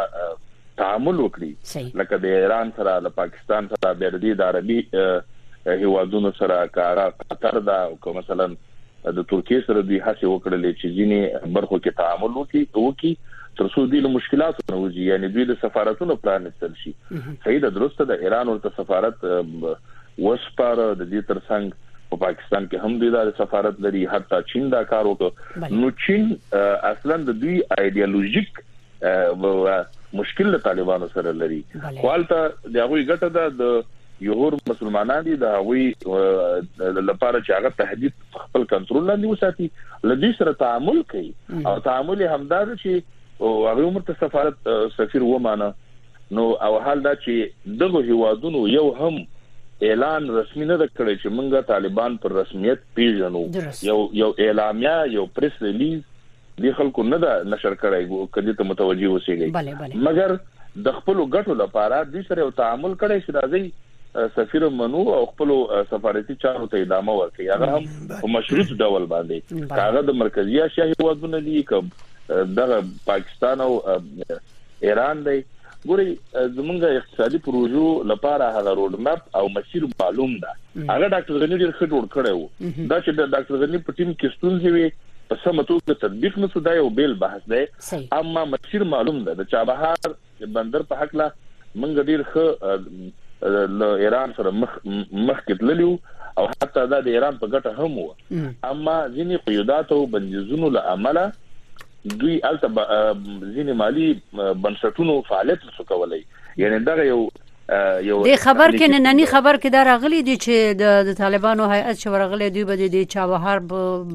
تعامل وکړي لکه د ایران سره د پاکستان سره د دې د عربي هیوادونو سره کارا قطر دا او مثلا د ترکیې سره دوی هڅه وکړلې چې ځینې برخو کې تعامل وکړي وکړي ترڅو دوی له مشکلاتو نه وځي یعنی دوی له سفارتونو پرانستل شي صحیح ده درسته د ایران ورته سفارت وسپاره د دې ترڅنګ په پاکستان کې هم دوی د سفارت لري حتی چین دا کار وکړ نو چین اصلا د دوی ایدئولوژیک مشکل له طالبانو سره لري خپلته د هغوی ګټه ده د یوهور مسلمانان دي د هغوی لپاره چې هغه تهدید خپل کنټرول لاندې وساتي لدی سره تعامل کوي او تعامل همدا چې هغه عمر ته سفارت سفیر ومانه نو او حال دا چې دغه هوادونو یو هم اعلان رسمي نه کړی چې موږ طالبان پر رسمیت پیژنو یو یو اعلامیه یو پریس ریلیز دې خلکو نه دا نشر کړی که دې ته متوجي اوسېږي مګر د خپل ګټو لپاره دوی سره یو تعامل کړی چې راځي سفیر منو او خپل سفارتي چارو ته ادامه ورکړي هغه هم په مشروط ډول باندې هغه د مرکزی اسیا هیوادونه دي کوم دغه پاکستان او ایران دی ګوري زمونږه اقتصادي پروژو لپاره هغه روډ مپ او مسیر معلوم ده هغه ډاکټر غنی ډیر ښه جوړ کړی وو دا چې د ډاکټر غنی په ټیم کې ستونزې وي په سمه توګه تطبیق نه سو دا یو بیل بحث دی اما مسیر معلوم ده د چابهار بندر په حق لا منګ ډیر ښه له ایران سره مخ مخ کې تللیو او حتی دا د ایران په ګټه هم وو اما ځینې قیودات او بندیزونو له امله دوی الته ځینې مالی بنسټونو فعالیت نشو کولای یعنی دغه یو یو د خبر کې نه ننی خبر کې دا راغلي دي چې د طالبانو هیئت چې ورغلي دوی به د چابهار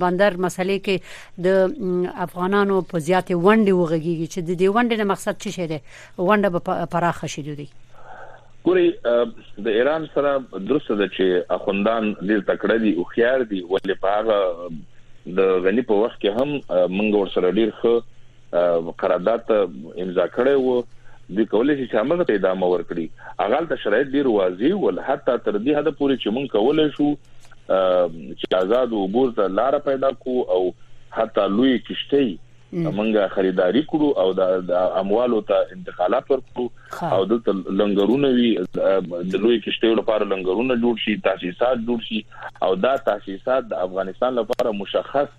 بندر مسلې کې د افغانانو په زیاتې ونډې وغږیږي چې د دې ونډې نه مقصد څه شي دی غونډه به پراخه شي دوی ګوري د ایران سره درسته ده چې اخوندان ډیر تکړه دي او خيار دي ولې په هغه د غنی په وخت کې هم منګ ور سره ډیر ښه قرارداد امضا کړی وو د کولې چې هغه ته ادامه ورکړي هغه ته شرایط ډیر واضح ول حتی تر دې حد پورې چې مونږ کولای شو چې آزاد وګور ته لار پیدا کو او حتی لوی کشته منګه خریداري کړو او د اموالو ته انتقالات ورکړو او د لنګرونه وی د لوی کشته لپاره لنګرونه جوړ شي تاسیسات جوړ شي او دا تاسیسات د افغانستان لپاره مشخص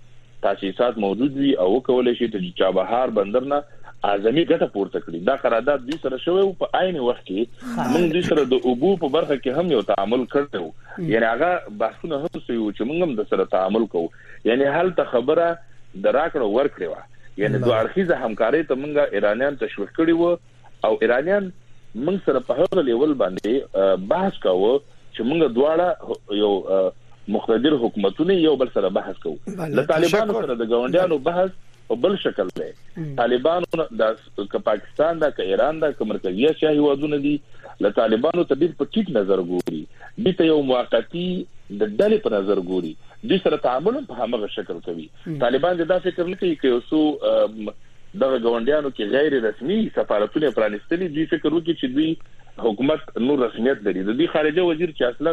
تاسیسات موجود وي او کولای شي چې چابهار بندر نه اعظمي ګټه پورته کړي دا قرارداد دوی سره شوی او په عین وخت کې موږ دوی سره د اوبو په برخه کې هم یو تعامل کړو یعنی هغه بحثونه هم سوي چې موږ هم د سره تعامل کوو یعنی هلته خبره د راکړه ورکړه وه یعنی دوه اړخیزه همکاري ته موږ ایرانیان تشویق کړي وو او ایرانیان موږ سره په هغه لیول باندې بحث کاوه چې موږ دواړه یو مقتدر حکومتونه یو بل سره بحث کوو د طالبانو سره د ګاونډیانو بحث په بل شکل دی طالبانو د که پاکستان دا که ایران دا که مرکزی اسیا هیوادونه دي له طالبانو ته ډیر په ټیټ نظر ګوري دي ته یو موقتی د ډلې په نظر ګوري د سره تعامل په همغه شکل کوي طالبان دا فکر نه کوي چې یو څو دغه غونډیانو کې غیر رسمي سفارتونه پرانستلي دي فکر وکړي چې دوی حکومت نور رسمیت لري د دې خارجه وزیر چې اصلا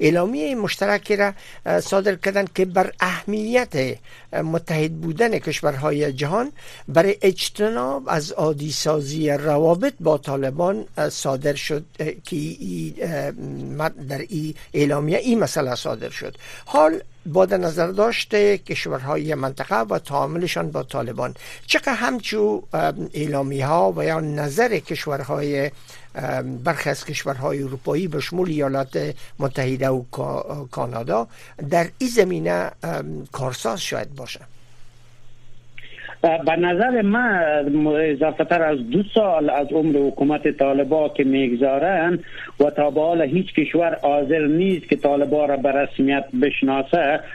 اعلامیه مشترکی را صادر کردند که بر اهمیت متحد بودن کشورهای جهان برای اجتناب از عادی سازی روابط با طالبان صادر شد که در ای اعلامیه این مسئله صادر شد حال با نظر داشته کشورهای منطقه و تعاملشان با طالبان چقدر همچون اعلامی ها و یا نظر کشورهای برخی از کشورهای اروپایی به شمول ایالات متحده و کانادا در این زمینه کارساز شاید باشه به نظر من اضافه تر از دو سال از عمر حکومت طالبا که میگذارن و تا به حال هیچ کشور حاضر نیست که طالبا را به رسمیت بشناسه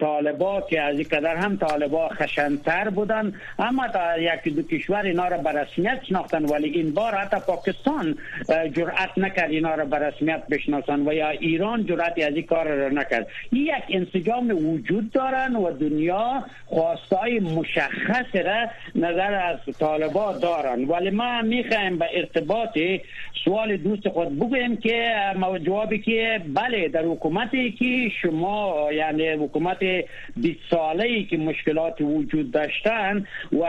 طالبا که از این قدر هم طالبا خشنتر بودن اما تا یک دو کشور اینا را به رسمیت شناختن ولی این بار حتی پاکستان جرأت نکرد اینا را به رسمیت بشناسن و یا ایران جرعتی از این کار را نکرد این یک انسجام وجود دارن و دنیا خواستای مشخص را نظر از طالبا دارند ولی ما میخوایم به ارتباط سوال دوست خود بگویم که جوابی که بله در حکومتی که شما یعنی حکومت 20 ساله ای که مشکلات وجود داشتن و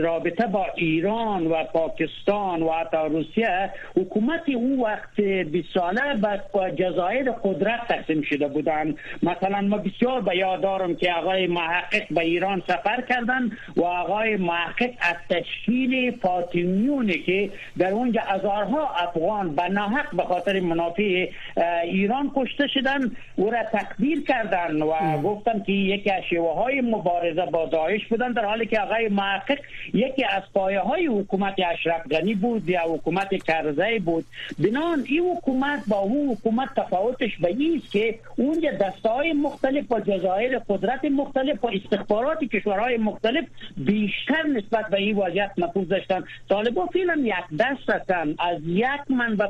رابطه با ایران و پاکستان و حتی روسیه حکومت او وقت 20 ساله با جزایر قدرت تقسیم شده بودن مثلا ما بسیار به یاد دارم که آقای محقق به ایران سفر کردن و آقای محقق از تشکیل فاطمیونه که در اونجا هزارها افغان به ناحق به خاطر منافع ایران کشته شدن او را تکبیر کردند و گفتند که یکی از شیوه های مبارزه با داعش بودند در حالی که آقای محقق یکی از پایه های حکومت اشرف غنی بود یا حکومت کرزی بود بنان این حکومت با او حکومت تفاوتش به ایست که اونجا دسته های مختلف و جزایر قدرت مختلف و استخبارات کشورهای مختلف بیشتر نسبت به این وضعیت نفوذ داشتند طالبان فیلم یک دست هستن از یک منبع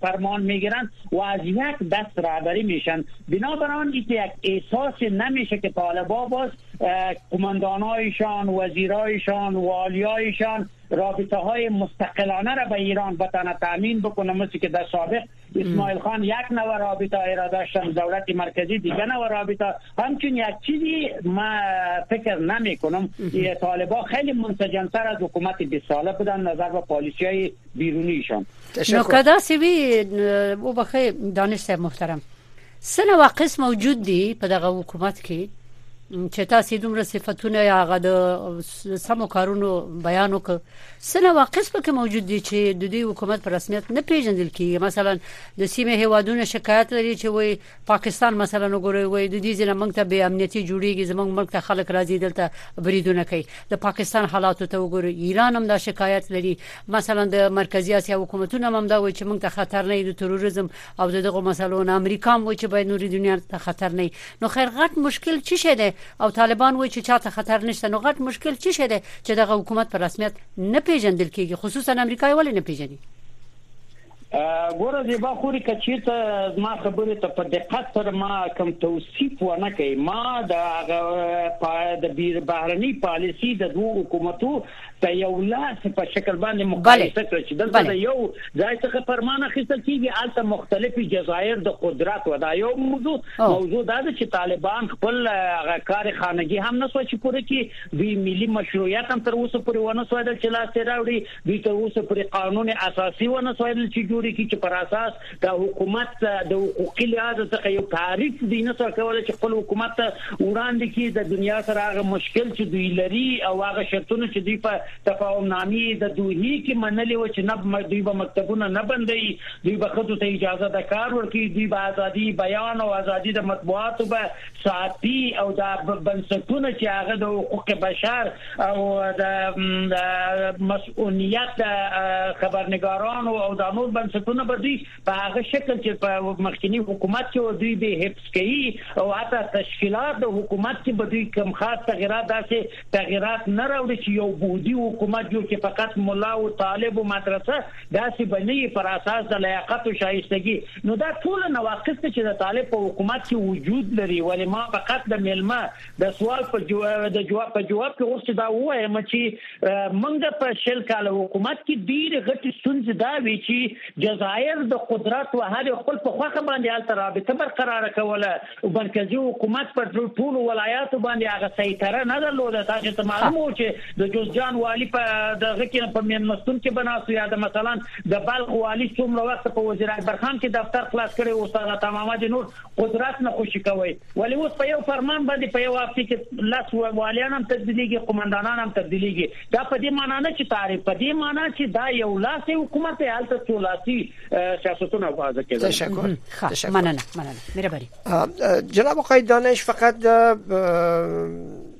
فرمان میگیرن و از یک دست رهبری میشن بنابراین این یک احساس که نمیشه که طالبا باز کماندانایشان وزیرایشان والیایشان رابطه های مستقلانه را به ایران بتانه تامین بکنه مثل که در سابق اسماعیل خان یک نوع رابطه ای را داشتن دولت مرکزی دیگه نوع رابطه همچون یک چیزی ما فکر نمی کنم طالبا خیلی منسجم تر از حکومت 20 ساله بودن نظر به پالیسی های بیرونیشان نو کدا سوی او بخیر دانش صاحب محترم څه نواقص موجود دي په دغه حکومت کې چې تاسو دومره صفاتونه یا هغه د سمو کارونو بیان وکړ سنه واقص پکې موجود دي چې د دې حکومت پر رسمیت نه پیژندل کیږي مثلا د سیمه هیوادونو شکایت لري چې وای پاکستان مثلا وګوري وای د دې ځنه موږ ته به امنیتي جوړیږي زموږ ملک ته خلک راځي دلته بریدونه کوي د پاکستان حالات ته وګوري ایران هم دا شکایت لري مثلا د مرکزی اسیا حکومتونه هم دا وایي چې موږ ته خطر نه دی د تروریزم او د دغه مسلو نه امریکا هم وایي چې باید نوري دنیا ته خطر نه نو خیر غټ مشکل چی شه ده او طالبان وایي چې چاته خطر نشته نو غټ مشکل چی شه ده چې دغه حکومت په رسمیت نه پیژندل کیږي خصوصا امریکا یې ولې نه پیژني ګوره دی با خوري کچې ته ما خبره ته په دقت سره ما کوم توصیف و نه کوي ما د هغه د بهرني پالیسی د دوه حکومتو د یو لاس په شکل باندې مقایسه کړئ چې دلته د یو ځای څخه فرمان اخیستل کیږي هلته مختلفي جزایر د قدرت و دا یو موضوع موضوع دا ده چې طالبان خپل هغه کار خانګي هم نه سوچ پوره کی دوی ملي مشروعیت هم تر اوسه پورې ونه سویدل چې لاس راوړي دوی تر اوسه پورې قانون اساسي ونه سویدل چې جوړی کی چې پر اساس دا حکومت د حقوقي لحاظ څخه یو تعریف دی نه څه کولای چې خپل حکومت ته وړاندې کړي د دنیا سره هغه مشکل چې دوی لري او هغه شرطونه چې دوی په تفاهم نامې د دوی کې منلې و چې نه دوی به مکتبونه نه بندوي دوی به خځو ته اجازه د کار ورکړي دوی به ازادي بیان او ازادي د مطبوعاتو به ساتي او دا بنسټونه چې هغه د حقوق بشر او د مسؤلیت خبرنګارانو او د نور بنسټونو به دوی په هغه شکل چې په مخکنی حکومت کې دوی به حفظ کوي او حتی تشکیلات د حکومت کې به دوی کم خاص تغیرات داسې تغیرات نه راوړي چې یو بودی حکومت جوړ کې فقط مولا او طالب او مدرسه داسې بنې پر اساس د لیاقت او شایستګي نو دا ټول نواقص چې د طالب په حکومت کې وجود لري ولې ما فقط د ملما د سوال په جواب د جواب په جواب کې غوښتي دا وایم چې منګه په شل کال حکومت کې ډیر غټي ستونزې دا وی چې جزایر د قدرت او هر خپل په خوخه باندې حالت رابطه برقرار کوله او مرکزی حکومت پر ټول ولایاتو باندې هغه سیطره نه درلوده تاسو ته معلومه و چې د جوزجان والی په دغه کې په میمنستون کې بناسو یا د مثلا د بلخ والی څومره وخت په وزیر اکبر خان کې دفتر خلاص کړي او سره تمامه دي نور قدرت نه خوشي کوی ولی اوس په یو فرمان باندې په یو هفته کې لس والیان هم تبدیلیږي قومندانان هم تبدیلیږي دا په دې معنی نه چې تعریف په دې معنی چې دا یو لاسي حکومت دی هلته څو لاسي سیاستونه واځه کېږي تشکر تشکر مننه مننه مهرباني جناب قائد دانش فقط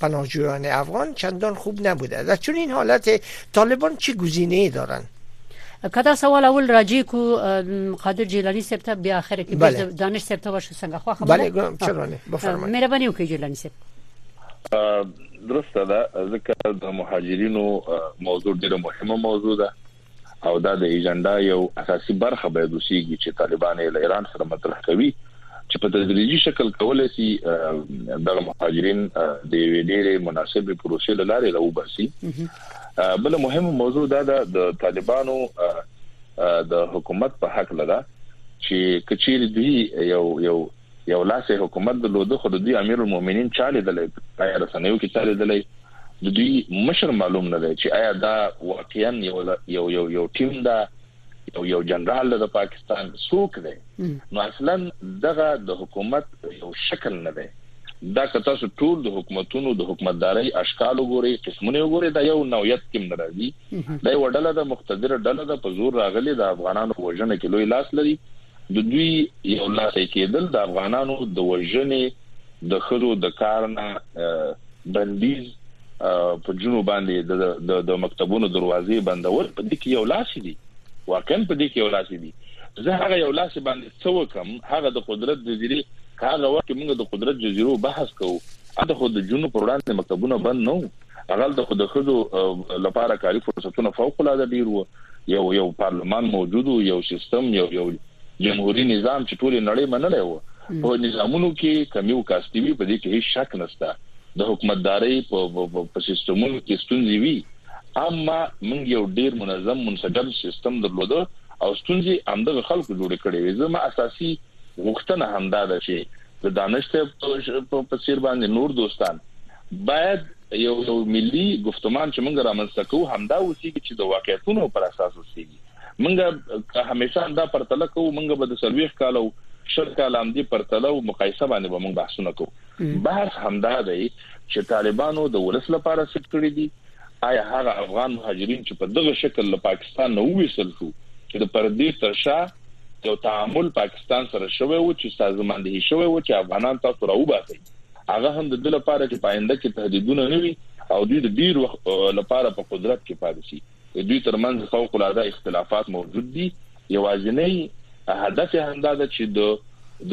پناهجویان افغان چندان خوب نبوده در چون این حالت طالبان چه گزینه ای دارن که دا سوال اول راجع کو قادر جیلانی صاحب ته بیا اخر کې بله. دانش صاحب ته ورشه څنګه خو خبره بله ګ- چرا نه بفرمایید مهرباني وکړئ جیلانی صاحب درسته ده ځکه د مهاجرینو اه، موضوع ډیره مهمه موضوع ده او دا د ایجنډا یو اساسي برخه باید وسیږي چې طالبان یې له ایران سره مطرح کوي چې په تدریجي شکل کولای شي دغه مهاجرین د یوې ډېرې مناسبې پروسې له لارې راوباسي بل مهمه موضوع دا ده د طالبانو د حکومت په حق لدا چې کچیر دی یو یو یو لاس یې حکومت درلوده خو د دوی امیر المؤمنین چا لیدلی آیا رسنیو کې چا لیدلی د دوی مشر معلوم نه دی چې آیا دا واقعا یو یو یو یو ټیم دا یو یو جنرال د پاکستان څوک دی نو اصلا دغه د حکومت یو شکل نه دی دا که تاسو ټول د حکومتونو د حکومتداري اشکال وګورئ قسمونه وګورئ دا یو نوعیت کې ناراضي دا یو ډله د مقتدر ډله د په زور راغلي د افغانانو وژنه کې لوی لاس لري د دوی یو لاسی کېدل، د افغانانو د وژنې، د ښځو د کار نه بندیز، پر نجونو باندې د مکتبونو دروازې بندول په دې کې یو لاسی دي، واقعاً په دې کې یو لاسی دي. زه هغه یو لاسی باندې څه وکړم؟ هغه د قدرت جزیرې، که هغه وخت چې موږ د قدرت جزیرو بحث کوو، هلته خو د نجونو پر وړاندې مکتبونه بند نه وو. هغلته خو د خزو لپاره کاري فرصتونه فوق العاده ډیر وو یو یو پارلمان موجود یو سیستم یو یو جمهوریت نظام چې ټول نړۍ منلی وو په نظامونو کې کمی او کاستی وی په دې کې هیڅ شک نشته د حکومتداري په سیستمونو کې ستونزې وی اما موږ یو ډیر منظم منسجم سیستم درلوده او ستونزې همدغه خلکو جوړ کړي وي زما اساسي غوښتنه همدا ده چې د دانش صاحب په پسیر باندې نور دوستان باید یو یو ملي گفتمان چې موږ رامنځته کوو همدا اوسېږي چې د واقعیتونو پر اساس اوسېږي موږ همیشه دا پرتله کوو موږ به د سلويخ کالو شل کال هم دي پرتله او مقایسه باندې به موږ بحثونه کوو بحث همدا دی چې طالبانو د ولس لپاره څه کړی دي آیا هغه افغان مهاجرین چې په دغه شکل له پاکستان نه وېسل شو چې د پردې ترشا یو تعامل پاکستان سره شوی و چې سازماندهي شوی و چې افغانان تاسو راوباسئ هغه هم د دې لپاره چې په آینده کې تهدیدونه نه وي او دوی د ډیر وخت لپاره په قدرت کې پاتې شي د دوی ترمنځ فوق العاده اختلافات موجود دي یوازینی هدف همدا ده چې د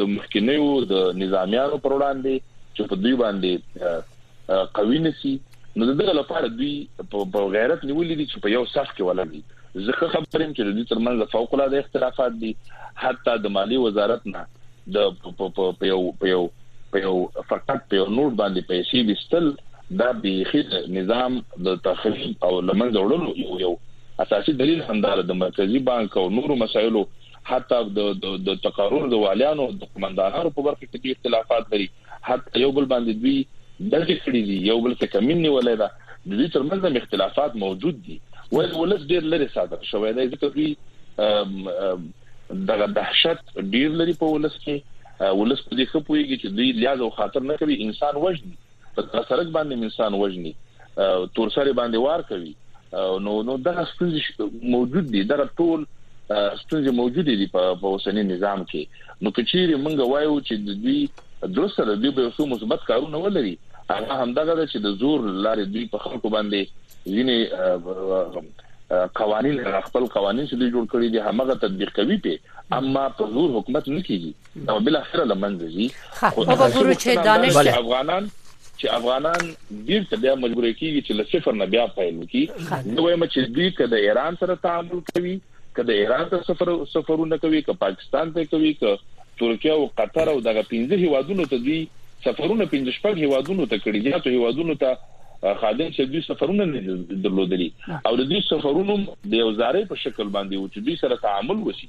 د مخکنیو د نظامیانو پر وړاندې چې په دوی باندې قوي نسی نو دغه لپاره دوی په غیرت نیولې دي چې په یو صف کې ولګي زه خبرم چې د دې ترمنځ فوق العاده اختلافات دي حتی د مالی وزارت نه د په یو په یو په یو فقط په یو نوټ باندې پیسې وستل دا بیخي نظام د تخریب او لمنځه وړلو یو یو اساسي دلیل همدار د مرکزی بانک او نورو مسایلو حتی د د تقرر د والیانو د قومندانانو په برخه کې اختلافات لري حتی یو بل باندې دوی دغه کړی دی یو بل څه کمین نیولای دا د دې ترمنځ اختلافات موجود دي ول ولس ډیر لري صادق شوی دی ځکه دوی دغه دهشت ډیر لري په ولس کې ولس په دې خپويږي چې دوی لیاز او خاطر نه کوي انسان وژني په سرک باندې انسان وژني تورسره باندې وار کوي نو نو دا ستونزې موجود دي دا ټول ستونزې موجود دي په اوسنی نظام کې نو کچیر موږ وایو چې د دوی درسته د دوی به څو مثبت کارونه ولري هغه هم دغه چې د زور لارې دوی په خلکو باندې ځینې قوانين خپل قوانين چې دوی جوړ کړی دي هغه تطبیق کوي په اما په زور حکومت نه کیږي او بل اخر لمنځه ځي خو هغه ګورو چې دانش افغانان چې افغانان ډیر ته بیا مجبور کیږي چې لصفر نه بیا پیل وکړي نو وایم چې دوی کده ایران سره تعامل کوي کده ایران ته سفر سفرونه کوي که پاکستان ته کوي که ترکیه او قطر او دغه پنځه هیوادونو ته دوی سفرونه پنځه شپږ هیوادونو ته کړي یا ته هیوادونو ته خادم چې دوی سفرونه نه درلودلي او د دې سفرونو د یو زارې په شکل باندې و چې دوی سره تعامل وشي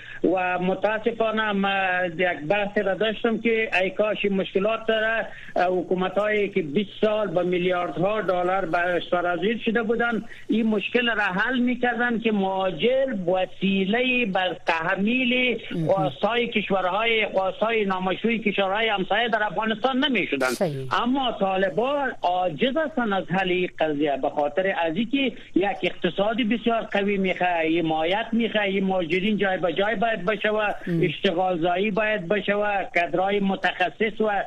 و متاسفانه ما یک بحث را داشتم که ای کاش این مشکلات را حکومت هایی که 20 سال به میلیارد ها دلار به سرازیر شده بودند این مشکل را حل می کردند که مهاجر وسیله بر تحمیل خواستهای کشورهای خواستهای نامشروع کشورهای همسایه در افغانستان نمی شدند اما طالبان عاجز هستند از حل این قضیه به خاطر از اینکه یک اقتصاد بسیار قوی میخه حمایت میخه این مهاجرین جای به جای باید بشوه اشتغال زایی باید بشوه کدرای متخصص و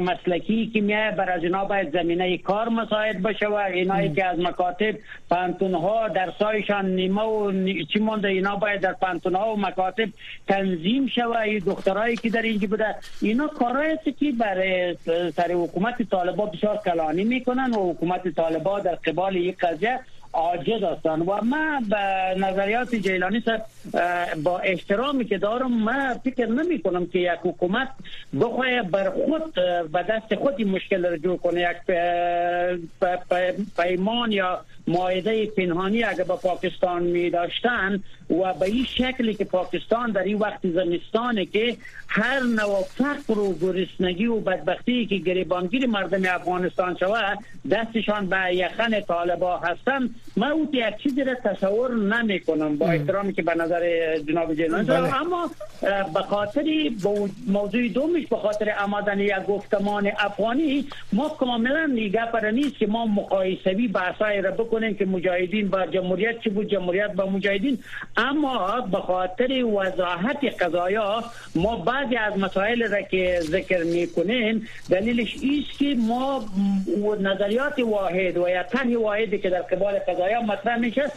مسلکی که میایه بر از اینا باید زمینه کار مساعد بشوه اینایی که از مکاتب پانتون ها درسایشان نیمه و چی مانده اینا باید در پانتون ها و مکاتب تنظیم شوه این دخترایی که در اینجا بوده اینا کارای است که برای سر حکومت طالبا بسیار کلانی میکنن و حکومت طالبا در قبال این قضیه عاجز هستن و ما به نظریات جیلانی صاحب با احترامی که دارم ما فکر نمی کنم که یک حکومت بخواه بر خود به دست خود مشکل را جور کنه یک پیمان یا معاهده پنهانی اگر با پاکستان می داشتند و به این شکلی که پاکستان در این وقت زمستان که هر نوع فقر و گرسنگی و بدبختی که گریبانگیر مردم افغانستان شوه دستشان به یخن طالبا هستند من او یک چیزی را تصور نمی کنم با احترامی که به نظر جناب جنان بله. اما به خاطر موضوع دومش به خاطر آمدن یک گفتمان افغانی ما کاملا ایګه پر نیست که ما مقایسوی بحثای را بکنیم که مجاهدین با جمهوریت چه بود جمهوریت با مجاهدین اما بخاطر وضاحت قضایا ما بعضی از مسائل را که ذکر میکنیم دلیلش ایست که ما نظریات واحد و یا طرح واحد که در قبال قضایا مطرح میشه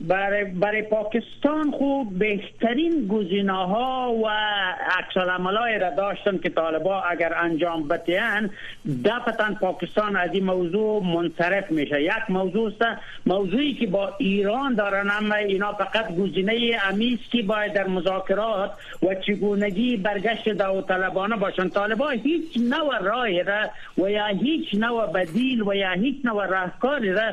برای, برای پاکستان خوب بهترین گزینه‌ها و عکسالعملای را داشتن که طالبا اگر انجام بتین دفتن پاکستان از این موضوع منصرف میشه یک موضوع است موضوعی که با ایران دارن اما اینا فقط گزینه امیس که باید در مذاکرات و چگونگی برگشت داوطلبانه باشن طالبا هیچ نوع رای را و یا هیچ نوع بدیل و یا هیچ نوع راهکاری را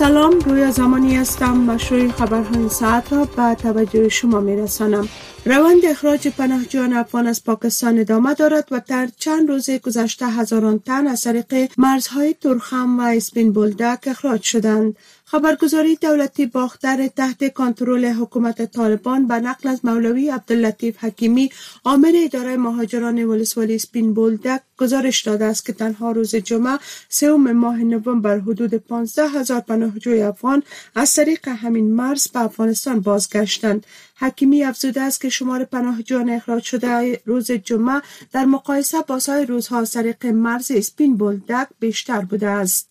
سلام رویا زمانی هستم مشروع خبرهای ساعت را به توجه شما می رسانم. روند اخراج پناهجویان افغان از پاکستان ادامه دارد و در چند روز گذشته هزاران تن از طریق مرزهای ترخم و اسپین بولدک اخراج شدند. خبرگزاری دولتی باختر تحت کنترل حکومت طالبان به نقل از مولوی عبداللطیف حکیمی عامل اداره مهاجران ولسوالی سپین بولدک گزارش داده است که تنها روز جمعه سوم ماه نوامبر حدود 15 هزار پناهجوی افغان از طریق همین مرز به افغانستان بازگشتند حکیمی افزوده است که شمار پناهجویان اخراج شده روز جمعه در مقایسه با سایر روزها از طریق مرز سپین بولدک بیشتر بوده است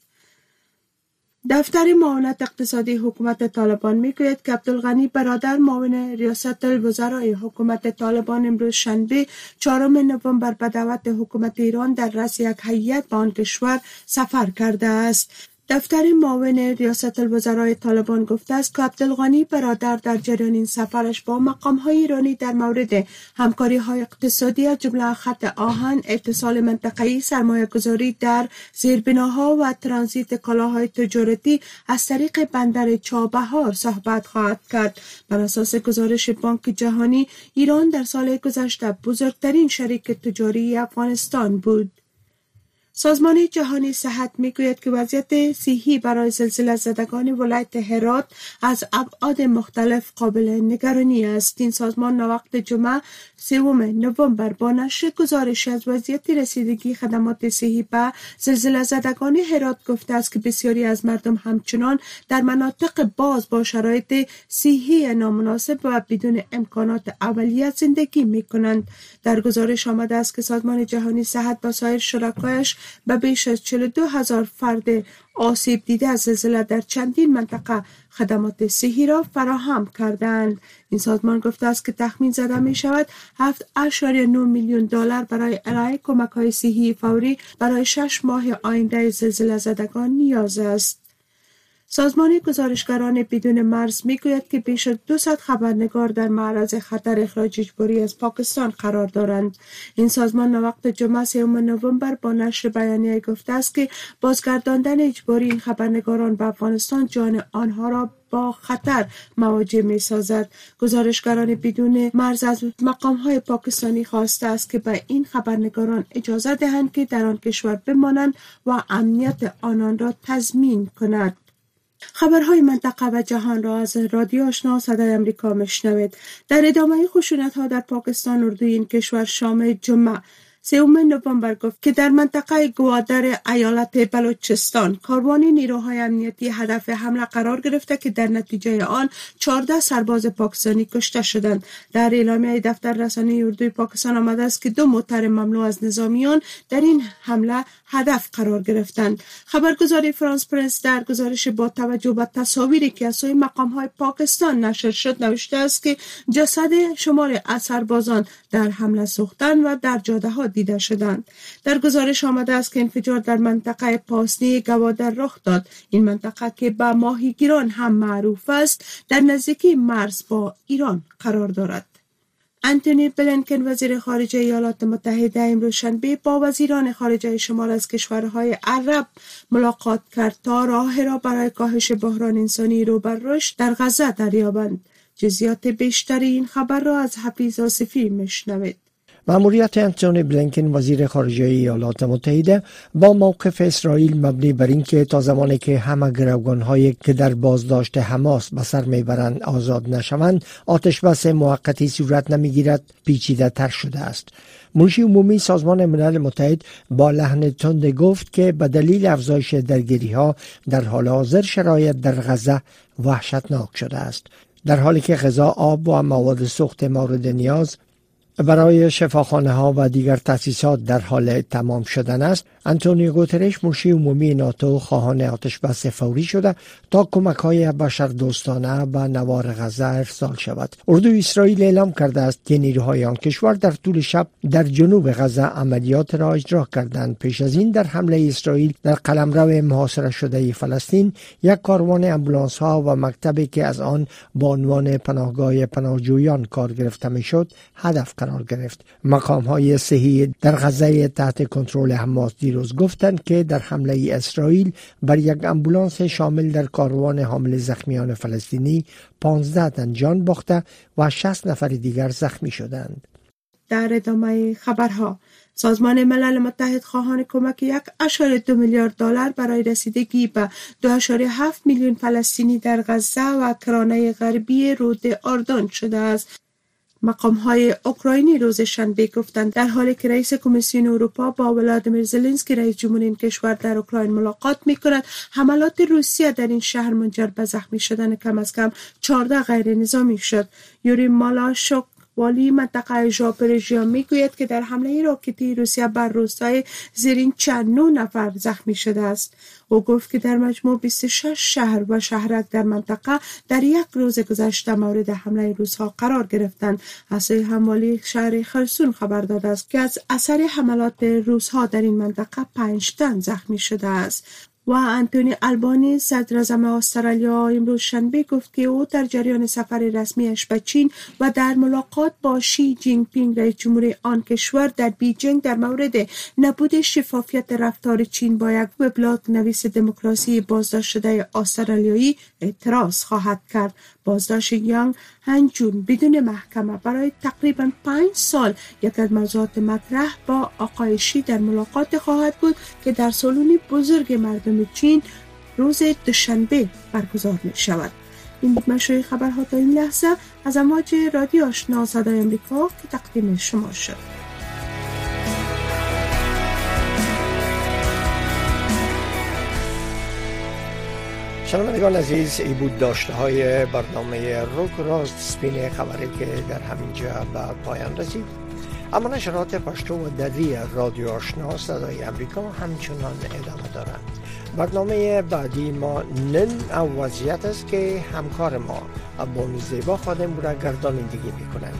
دفتر معاونت اقتصادی حکومت طالبان میگوید که عبدالغنی برادر معاون ریاست الوزرای حکومت طالبان امروز شنبه چهارم نوامبر به دعوت حکومت ایران در رس یک هیئت به آن کشور سفر کرده است دفتر معاون ریاست الوزرای طالبان گفته است که عبدالغانی برادر در جریان این سفرش با مقام های ایرانی در مورد همکاری های اقتصادی از جمله خط آهن اتصال منطقه‌ای سرمایه گذاری در زیربناها و ترانزیت کالاهای تجارتی از طریق بندر چابهار صحبت خواهد کرد بر اساس گزارش بانک جهانی ایران در سال گذشته بزرگترین شریک تجاری افغانستان بود سازمان جهانی صحت میگوید که وضعیت صحی برای سلسله زدگان ولایت هرات از ابعاد مختلف قابل نگرانی است این سازمان نوقت جمعه سوم نوامبر با نشر گزارش از وضعیت رسیدگی خدمات صحی به زلزله زدگان هرات گفته است که بسیاری از مردم همچنان در مناطق باز با شرایط صحی نامناسب و بدون امکانات اولیه زندگی می کنند در گزارش آمده است که سازمان جهانی صحت با سایر شرکایش به بیش از 42 هزار فرد آسیب دیده از زلزله در چندین منطقه خدمات صحی را فراهم کردند این سازمان گفته است که تخمین زده می شود 7.9 میلیون دلار برای ارائه کمک های صحی فوری برای شش ماه آینده زلزله زدگان نیاز است سازمان گزارشگران بدون مرز میگوید که بیش از 200 خبرنگار در معرض خطر اخراج اجباری از پاکستان قرار دارند این سازمان وقت جمعه 3 نوامبر با نشر بیانیه گفته است که بازگرداندن اجباری این خبرنگاران به افغانستان جان آنها را با خطر مواجه می سازد گزارشگران بدون مرز از مقام های پاکستانی خواسته است که به این خبرنگاران اجازه دهند که در آن کشور بمانند و امنیت آنان را تضمین کند خبرهای منطقه و جهان را از رادیو آشنا صدای آمریکا مشنوید در ادامه خشونت ها در پاکستان اردوی این کشور شام جمعه سوم نوامبر گفت که در منطقه گوادر ایالت بلوچستان کاروان نیروهای امنیتی هدف حمله قرار گرفته که در نتیجه آن 14 سرباز پاکستانی کشته شدند در اعلامیه دفتر رسانه اردوی پاکستان آمده است که دو موتر مملو از نظامیان در این حمله هدف قرار گرفتند خبرگزاری فرانس پرنس در گزارش با توجه به تصاویری که از سوی مقامهای پاکستان نشر شد نوشته است که جسد شمار از سربازان در حمله سوختن و در جاده ها دیده شدند در گزارش آمده است که انفجار در منطقه پاسنی گوادر رخ داد این منطقه که به ماهیگیران هم معروف است در نزدیکی مرز با ایران قرار دارد انتونی بلینکن وزیر خارجه ایالات متحده امروز شنبه با وزیران خارجه شمال از کشورهای عرب ملاقات کرد تا راه را برای کاهش بحران انسانی رو بر رشد در غزه دریابند جزیات بیشتر این خبر را از حفیظ آصفی مشنوید مأموریت انتونی بلینکن وزیر خارجه ایالات متحده با موقف اسرائیل مبنی بر اینکه تا زمانی که همه هایی که در بازداشت حماس به سر میبرند آزاد نشوند آتش بس موقتی صورت نمیگیرد پیچیده تر شده است منشی عمومی سازمان ملل متحد با لحن تند گفت که به دلیل افزایش درگیری ها در حال حاضر شرایط در غزه وحشتناک شده است در حالی که غذا آب و مواد سوخت مورد نیاز برای شفاخانه ها و دیگر تأسیسات در حال تمام شدن است انتونیو گوترش مشی عمومی ناتو خواهان بس فوری شده تا کمک های بشر دوستانه به نوار غزه ارسال شود اردو اسرائیل اعلام کرده است که نیروهای آن کشور در طول شب در جنوب غزه عملیات را اجرا کردند پیش از این در حمله اسرائیل در قلمرو محاصره شده فلسطین یک کاروان امبولانس ها و مکتبی که از آن به عنوان پناهگاه پناهجویان کار گرفته شد هدف قرار گرفت مقام های صحی در غزه تحت کنترل حماس دیروز گفتند که در حمله اسرائیل بر یک امبولانس شامل در کاروان حامل زخمیان فلسطینی 15 تن جان باخته و 60 نفر دیگر زخمی شدند. در ادامه خبرها سازمان ملل متحد خواهان کمک یک اشار دو میلیارد دلار برای رسیدگی به دو اشاره میلیون فلسطینی در غزه و کرانه غربی رود اردن شده است مقام های اوکراینی روز شنبه گفتند در حالی که رئیس کمیسیون اروپا با ولادیمیر زلنسکی رئیس جمهور این کشور در اوکراین ملاقات می کند حملات روسیه در این شهر منجر به زخمی شدن کم از کم 14 غیر نظامی شد یوری مالاشوک والی منطقه می میگوید که در حمله راکتی روسیه بر روستای زیرین چند نفر زخمی شده است او گفت که در مجموع 26 شهر و شهرک در منطقه در یک روز گذشته مورد حمله روسها قرار گرفتند از هموالی شهر خرسون خبر داده است که از اثر حملات روسها در این منطقه پنج تن زخمی شده است و انتونی البانی صدر استرالیا امروز شنبه گفت که او در جریان سفر رسمیش به چین و در ملاقات با شی جینگ پینگ رئیس جمهور آن کشور در بیجینگ در مورد نبود شفافیت رفتار چین با یک وبلاگ نویس دموکراسی بازداشت شده استرالیایی اعتراض خواهد کرد بازداشت یانگ هنجون بدون محکمه برای تقریبا پنج سال یک از موضوعات مطرح با شی در ملاقات خواهد بود که در سالونی بزرگ مردم چین روز دوشنبه برگزار می شود. این مشروع خبرها تا این لحظه از امواج رادیو آشنا صدای امریکا که تقدیم شما شد. شنوندگان عزیز ای بود داشته های برنامه روک راست سپین خبری که در همین جا به پایان رسید اما نشرات پشتو و دری رادیو آشنا صدای امریکا همچنان ادامه دارند برنامه بعدی ما نن او وضعیت است که همکار ما بانو زیبا خادم را گردانندگی میکنند